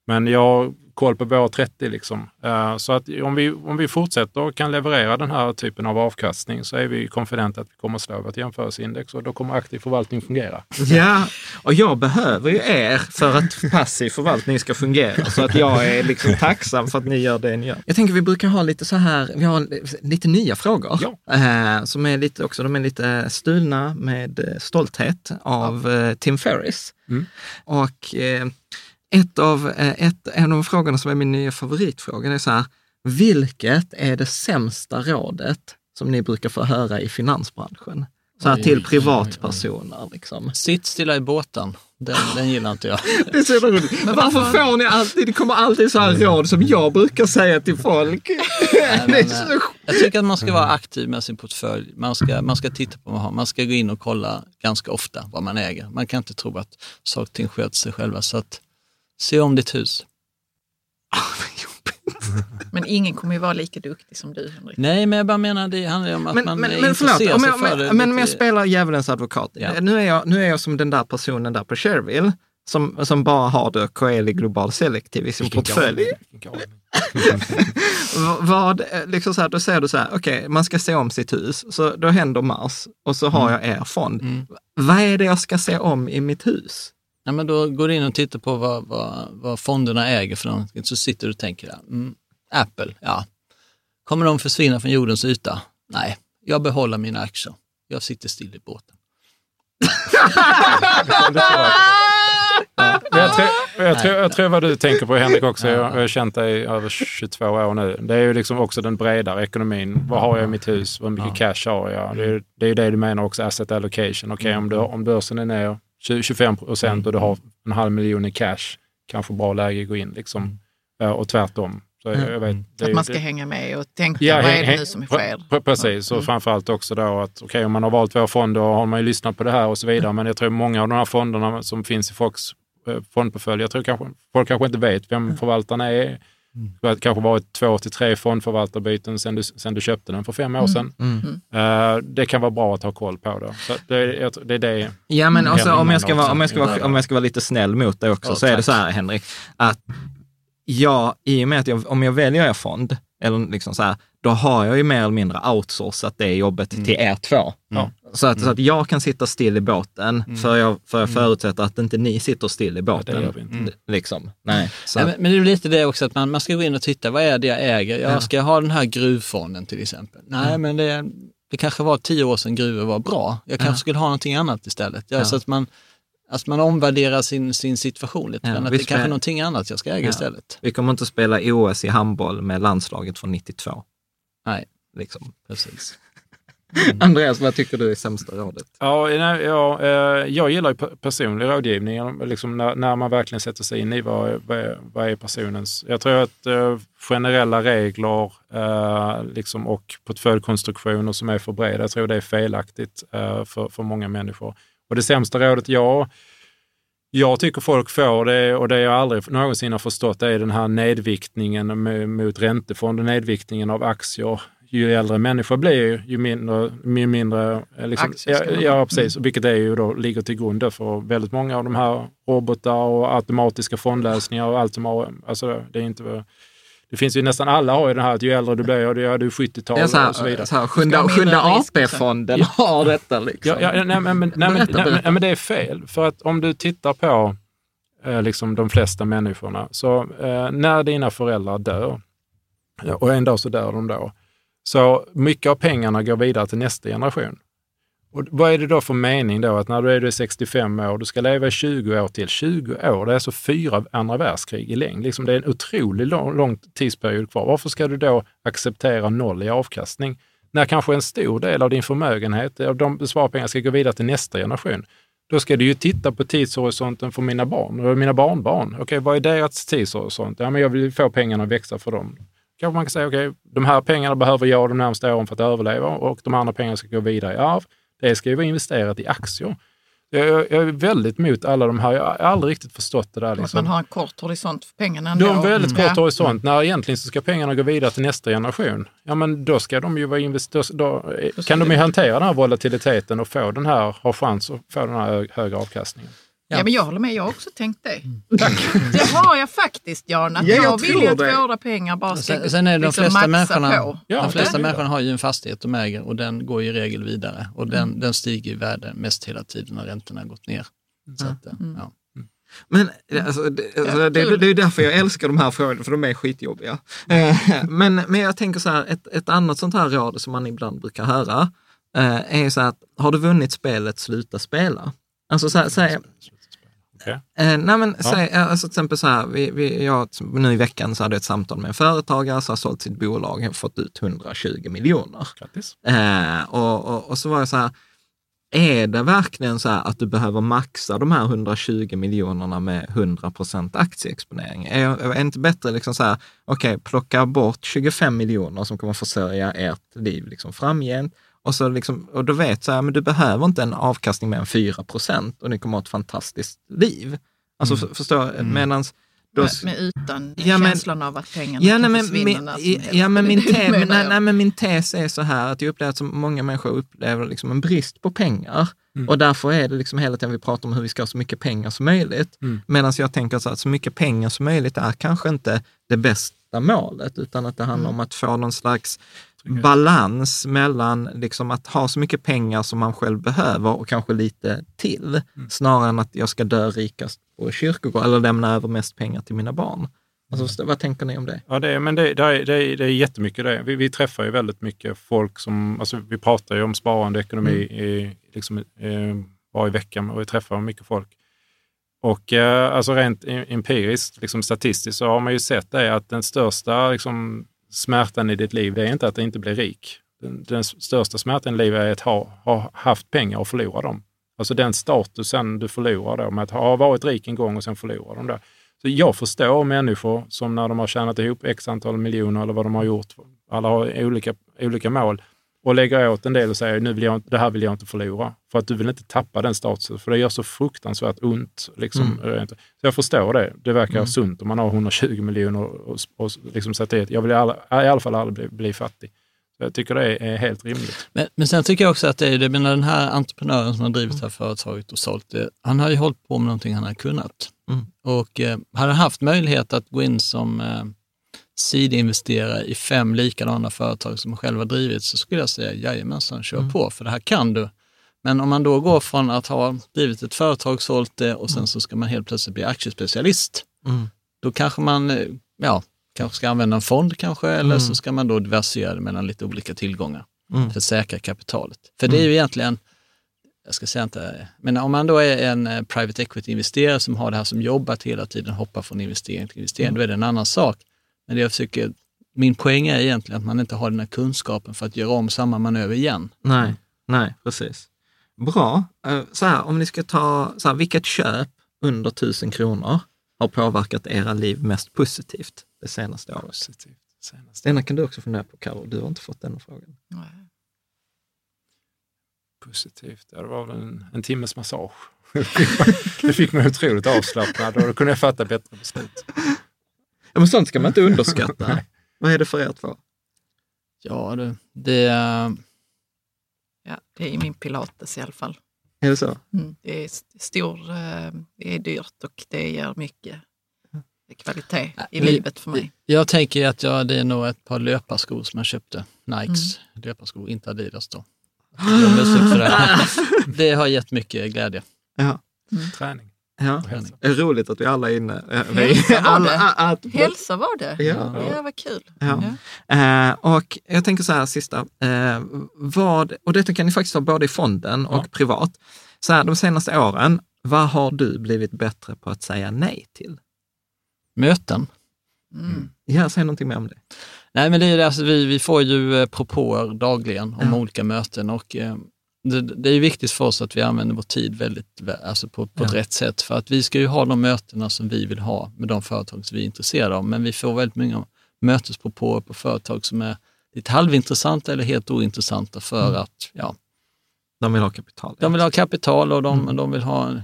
Men jag har koll på våra 30 liksom. Eh, Så att om vi, om vi fortsätter och kan leverera den här typen av avkastning så är vi konfidenta att vi kommer att slå vårt jämförelseindex och då kommer aktiv förvaltning fungera. Ja, och jag behöver ju er för att passiv förvaltning ska fungera. Så att jag är liksom tacksam för att ni gör det ni gör. Jag tänker vi brukar ha lite så här, vi har lite nya frågor. Ja. Eh, som är lite också, de är lite stulna med stolthet av eh, Tim Ferris. Mm. Och ett av, eh, ett, en av frågorna som är min nya favoritfråga är så här, vilket är det sämsta rådet som ni brukar få höra i finansbranschen? Så här till privatpersoner liksom. Sitt stilla i båten, den, den gillar inte jag. Det är så roligt. Men varför får ni alltid, det kommer alltid så här råd som jag brukar säga till folk. är men, så eh, Jag tycker att man ska vara aktiv med sin portfölj. Man ska, man ska titta på vad man har. Man ska gå in och kolla ganska ofta vad man äger. Man kan inte tro att saker och ting sköter sig själva. Så att se om ditt hus. Men ingen kommer ju vara lika duktig som du, Henrik. Nej, men jag bara menar det handlar ju om att Men, man men, är men förlåt, intresserad om sig jag, för det. men, men om jag spelar djävulens advokat. Ja. Nu, är jag, nu är jag som den där personen där på Sherville som, som bara har då Coeli Global Selective i sin portfölj. Vad, eh, liksom så här, då säger du så här, okej, man ska se om sitt hus, så då händer Mars och så har jag er fond. Mm. Vad är det jag ska se om i mitt hus? Ja, men då går du in och tittar på vad, vad, vad fonderna äger för någonting, så sitter du och tänker, mm, Apple, ja. Kommer de försvinna från jordens yta? Nej, jag behåller mina aktier. Jag sitter still i båten. Jag, tror, jag, tror, jag tror vad du tänker på Henrik också. Jag, jag har känt dig i över 22 år nu. Det är ju liksom också den bredare ekonomin. Vad har jag i mitt hus? Vad mycket cash har jag? Det är, det är ju det du menar också, asset allocation. Okej, om, du, om börsen är ner 20, 25 procent och du har en halv miljon i cash, kanske bra läge att gå in. Liksom. Ja, Och tvärtom. Jag vet, Att man ska det- hänga med och tänka, Ja, vad är det nu som sker? pre- Precis, och framförallt också då att okej, om man har valt vår fond, då har man ju lyssnat på det här och så vidare. Men jag tror många av de här fonderna som finns i folks eh, fondportfölj, jag tror kanske, folk kanske inte vet vem förvaltarna är. Det har kanske varit två till tre fondförvaltarbyten sedan du, sedan du köpte den för fem år sedan. Eh, det kan vara bra att ha koll på det. Så det, det är det. Ja, men Mm. Ja, om, jag ska vara, om, jag ska vara, också. om jag ska vara lite snäll mot dig också, Ja, så är det så här, Henrik, att jag, i och med att jag, om jag väljer er fond, eller liksom så här, då har jag ju mer eller mindre outsourcat det jobbet till er två. Ja. Så, att, så att jag kan sitta still i båten, för jag, för jag förutsätter att inte ni sitter still i båten. det gör vi inte. Mm. Liksom. Nej. Så, Nej, men, men det är lite det också att man, man ska gå in och titta, vad är det jag äger? Jag Ja. ska jag ha den här gruvfonden till exempel? Nej, men det, det kanske var tio år sedan gruvor var bra. Jag kanske skulle ha någonting annat istället. Ja, Ja. Så att man, att man omvärderar sin, sin situation lite. Ja, grann. att det kanske är någonting annat jag ska äga Ja. istället. vi kommer inte spela OS i handboll med landslaget från 92. Nej, Liksom. precis. Andreas, vad tycker du är sämsta rådet? Ja, ja, eh, jag gillar personlig rådgivning, liksom när, när man verkligen sätter sig in i vad, vad, är, vad är personens... Jag tror att eh, generella regler eh, liksom, och portföljkonstruktioner som är för breda, jag tror det är felaktigt eh, för, för många människor. Och det sämsta rådet jag, jag tycker folk får, det, och det jag aldrig någonsin har förstått, är den här nedviktningen mot räntefond och nedviktningen av aktier. Ju äldre människa blir, ju mindre... Ju mindre eh, liksom, Aktier ja, ja, precis. Vilket är ju då, ligger till grund för väldigt många av de här robotar och automatiska fondlösningar och allt som har... Alltså det är inte... Det finns ju nästan alla har ju den här att ju äldre du blir, ja, du är 70-tal Det är så och så vidare. så här sjunde, sjunde. AP-fonden har detta liksom. Ja, ja, nej, men, nej, men, Berätta, nej, berätta. men, men det är fel. För att om du tittar på eh, liksom de flesta människorna, så eh, när dina föräldrar dör, och en dag så dör de då, så mycket av pengarna går vidare till nästa generation. Och vad är det då för mening då att när du är 65 år, du ska leva i 20 år till. 20 år, det är alltså fyra andra världskrig i längd. Liksom det är en otroligt lång, lång tidsperiod kvar. Varför ska du då acceptera noll i avkastning? När kanske en stor del av din förmögenhet, av de sparpengarna, ska gå vidare till nästa generation. Då ska du ju titta på tidshorisonten för mina barn och mina barnbarn. Okej, vad är deras tidshorisont? Ja, men jag vill få pengarna att växa för dem. Kanske man kan säga, okej, de här pengarna behöver jag de närmaste åren för att överleva och de andra pengarna ska gå vidare i arv. Det ska ju vara investerat i aktier. Jag, jag, är väldigt emot alla de här. Jag har aldrig riktigt förstått det där. Att Liksom. man har en kort horisont för pengarna ändå. Du har en väldigt Mm. kort horisont. När egentligen så ska pengarna gå vidare till nästa generation. Ja, men då ska de ju vara investerade. Då, kan de ju hantera den här volatiliteten och få den här, ha chans att få den här hö- högre avkastningen. Ja. men jag håller med, jag har också tänkt det. Det har jag faktiskt Jan, att Ja, jag jag, vill att det. våra pengar bara ska Sen, sen är det de liksom flesta människorna, på. Ja, de flesta människorna har ju en fastighet de äger och den går ju i regel vidare och den, den stiger i värde mest hela tiden när räntorna har gått ner. Så att, eh, ja. Men alltså, det, alltså, det, det är därför jag älskar de här frågorna, för de är skitjobbiga. Eh, Men, men jag tänker så här, ett, ett annat sånt här råd som man ibland brukar höra eh, är så här att har du vunnit spelet, sluta spela. Alltså så här, säg, Eh, nej men, säg, eh, alltså till exempel så här, vi, vi, jag, nu i veckan så hade jag ett samtal med en företagare som har sålt sitt bolag och fått ut 120 miljoner. Eh, och, och, och så var jag så här, är det verkligen så här att du behöver maxa de här 120 miljonerna med 100 procent aktieexponering? Är, är det inte bättre liksom så här, okej, plocka bort 25 miljoner som kommer försörja ert liv liksom framgent och, så liksom, och du vet så här, men du behöver inte en avkastning med en 4 procent och ni kommer ha ett fantastiskt liv. Alltså för, förstår, medans då, Med, med utan Ja, men- känslan av att pengarna Ja, kan men, försvinna min, när som ja, helst. ja, men min, te, men, nej, nej, men min tes är så här att jag upplever att så många människor upplever liksom en brist på pengar. Och därför är det liksom hela tiden vi pratar om hur vi ska ha så mycket pengar som möjligt. Medan jag tänker så att så mycket pengar som möjligt är kanske inte det bästa målet, utan att det handlar om att få någon slags balans mellan liksom att ha så mycket pengar som man själv behöver och kanske lite till, snarare än att jag ska dö rikast på kyrkogård eller lämna över mest pengar till mina barn. Alltså, förstå- vad tänker ni om det? Ja, det är, men det, det, är, det, är, det är jättemycket det. Vi, vi träffar ju väldigt mycket folk som, alltså vi pratar ju om sparande ekonomi i, liksom, eh, varje vecka och vi träffar mycket folk. Och eh, alltså rent i- empiriskt, liksom statistiskt, så har man ju sett det att den största liksom, smärtan i ditt liv, det är inte att inte bli rik. Den, den största smärtan i livet är att ha, ha haft pengar och förlora dem. Alltså den statusen du förlorar då med att ha varit rik en gång och sen förlora dem där. Så jag förstår människor som när de har tjänat ihop x antal miljoner eller vad de har gjort, alla har olika, olika mål, och lägger åt en del och säger nu vill jag, det här vill jag inte förlora. För att du vill inte tappa den statusen, för det gör så fruktansvärt ont. Liksom, rent. Så jag förstår det. Det verkar sunt om man har 120 miljoner och, och liksom sätter ett, jag vill i alla, i alla fall aldrig bli, bli fattig. Så jag tycker det är, helt rimligt. Men, men sen tycker jag också att det är, det menar den här entreprenören som har drivit det här företaget och sålt det, han har ju hållit på med någonting han har kunnat. Mm. Och eh, hade haft möjlighet att gå in som eh, sidinvesterare i fem likadana företag som själv har drivit så skulle jag säga jajamensan, kör på, för det här kan du. Men om man då går från att ha drivit ett företag, sålt det och sen så ska man helt plötsligt bli aktiespecialist, Mm. då kanske man eh, ja, kanske ska använda en fond kanske, eller så ska man då diversifiera det mellan lite olika tillgångar Mm. för att säkra kapitalet. För det är ju egentligen, jag ska säga inte, men om man då är en eh, private equity-investerare som har det här som jobb att hela tiden hoppa från investering till investering, då är det en annan sak. Men det jag försöker, min poäng är egentligen att man inte har den här kunskapen för att göra om samma manöver igen. Nej, nej, precis. Bra. Eh, Så här, om ni ska ta, så här, vilket köp under 1000 kronor har påverkat era liv mest positivt det senaste året? Positivt. Senast. Denna kan du också fundera på, Carro. Du har inte fått den frågan. Nej. Positivt. Det var väl en, en timmes massage. det fick mig otroligt avslappnad och då kunde jag fatta bättre beslut. Ja, men sånt ska man inte underskatta. Vad är det för er två? Ja, det, det Ja, det är min pilates i alla fall. Är det så? Mm. Det är st- stor, eh, det är dyrt och det ger mycket kvalitet i vi- livet för mig. Jag tänker att jag, det är nog ett par löparskor som jag köpte. Nikes löparskor, inte Adidas då. Jag för det. Det har gett mycket glädje. Ja. Träning. Ja. Det är roligt att vi alla är inne. Eh, Hälsa var alla- det. att- Hälsa var det. Ja. Ja, vad kul. Ja. Ja. Eh, och jag tänker så här sista, eh, vad, och detta kan ni faktiskt ha både i fonden och Ja. privat. Så här, de senaste åren, vad har du blivit bättre på att säga nej till? Möten. Mm. Ja, säg någonting mer om det. Nej, men det är det, alltså, vi, vi får ju eh, propåer dagligen om Ja. olika möten och eh, det, det är viktigt för oss att vi använder vår tid väldigt, vä- alltså på, på ett Ja. rätt sätt. För att vi ska ju ha de mötena som vi vill ha med de företag som vi är intresserade av. Men vi får väldigt många mötespropåer på företag som är lite halvintressanta eller helt ointressanta för Mm. att ja, De vill ha kapital. de vill ha kapital och de, Mm. de vill ha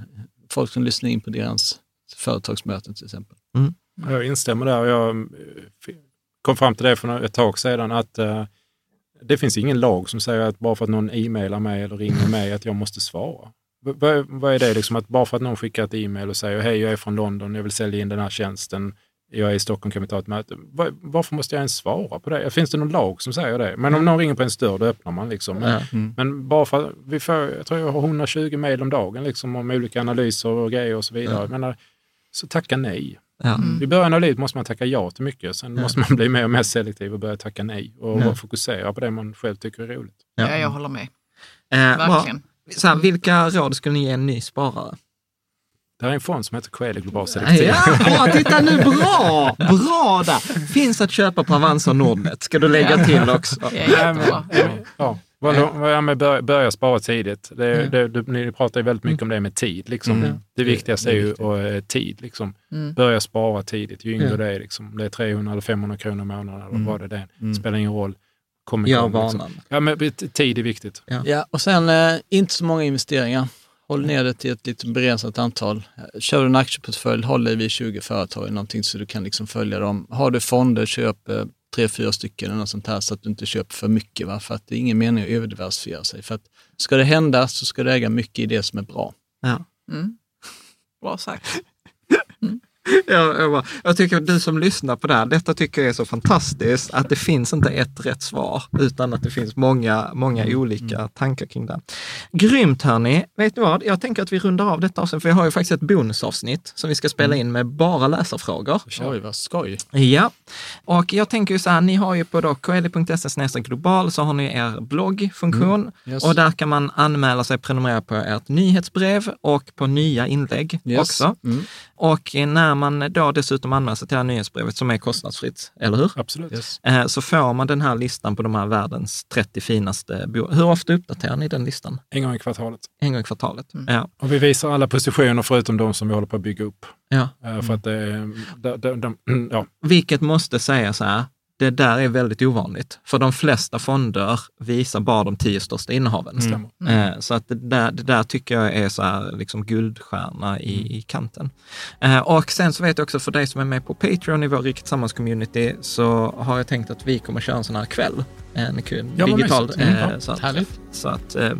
folk som lyssnar in på deras företagsmöten till exempel. Jag instämmer där. Jag eh, kom fram till det för ett tag sedan att eh, det finns ingen lag som säger att bara för att någon e-mailar mig eller ringer mig att jag måste svara. V- Vad, är det liksom att bara för att någon skickar ett e-mail och säger hej, jag är från London, jag vill sälja in den här tjänsten, jag är i Stockholm, kan vi ta ett möte? Va- Varför måste jag ens svara på det? Finns det någon lag som säger det? Men om någon ringer på en dörr, då öppnar man liksom. Men, Ja. men bara för vi får, jag tror jag har 120 mejl om dagen liksom, om olika analyser och grejer och så vidare. Jag menar, så tacka nej. Ja. I början av livet måste man tacka ja till mycket. Sen Ja. måste man bli mer och mer selektiv och börja tacka nej och Ja. fokusera på det man själv tycker är roligt. Ja, jag håller med. Eh. Verkligen. Så här, vilka råd skulle ni ge en ny sparare? Det här är en fond som heter Coeli Global Selektiv. Ja, bra, titta nu, bra! Bra där! Finns att köpa på Avanza och Nordnet, ska du lägga till också. Det är jättebra. Ja, vad jag med börja, börja spara tidigt. Det, Ja. det, det, ni pratar ju väldigt mycket om det med tid. Liksom. Mm. Det viktigaste Det är är ju och, eh, tid. Liksom. Mm. Börja spara tidigt. Ju yngre Ja. det är, liksom. om det är 300 eller 500 kronor i månaden eller Mm. vad det är, Mm. spelar ingen roll. Kom Gör igång, liksom. vanan. Ja, men tid är viktigt. Ja, och sen eh, inte så många investeringar. Håll ner det till ett lite begränsat antal. Eh, Kör du en aktieportfölj, håll dig vid 20 företag eller någonting så du kan liksom följa dem. Har du fonder, köp eh, tre, fyra stycken eller något sånt här så att du inte köper för mycket. Va? För att det är ingen mening att överdiversifiera sig. För att ska det hända så ska du äga mycket i det som är bra. Ja. Mm. Bra sagt. Jag, jag, bara, jag tycker att du som lyssnar på det här, detta tycker jag är så fantastiskt, att det finns inte ett rätt svar, utan att det finns många, många olika tankar kring det. Grymt hörni! Vet ni vad? Jag tänker att vi rundar av detta avsnitt, för vi har ju faktiskt ett bonusavsnitt som vi ska spela in med bara läsarfrågor. Oj, vad skoj. Ja, och jag tänker ju så här, ni har ju på då koeli.se global så har ni er bloggfunktion Yes. och där kan man anmäla sig, prenumerera på ert nyhetsbrev och på nya inlägg Yes. också. Mm. Och när man då dessutom anmäler sig till det här nyhetsbrevet som är kostnadsfritt, eller hur? Absolut. Yes. Eh, Så får man den här listan på de här världens 30 finaste bo- Hur ofta uppdaterar ni den listan? En gång i kvartalet. En gång i kvartalet? Mm. Ja. Och vi visar alla positioner förutom de som vi håller på att bygga upp. ja. Eh, För att det är, de, de, de, ja, Vilket måste säga så här, det där är väldigt ovanligt. För de flesta fonder visar bara de tio största innehaven. stämmer. Eh, Så att det där, det där tycker jag är så här, liksom guldstjärna i, i kanten. Eh, Och sen så vet jag också för dig som är med på Patreon i vår Riket Sammans-community så har jag tänkt att vi kommer köra en sån här kväll. En kul, Ja, digital. Mm, eh, ja. så att, Härligt. så att, eh,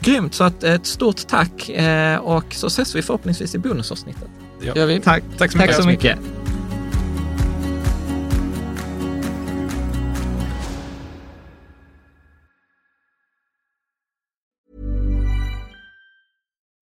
grymt, så att ett stort tack eh, och så ses vi förhoppningsvis i bonusavsnittet. Ja. Gör vi. Tack, Tack så tack mycket. så mycket.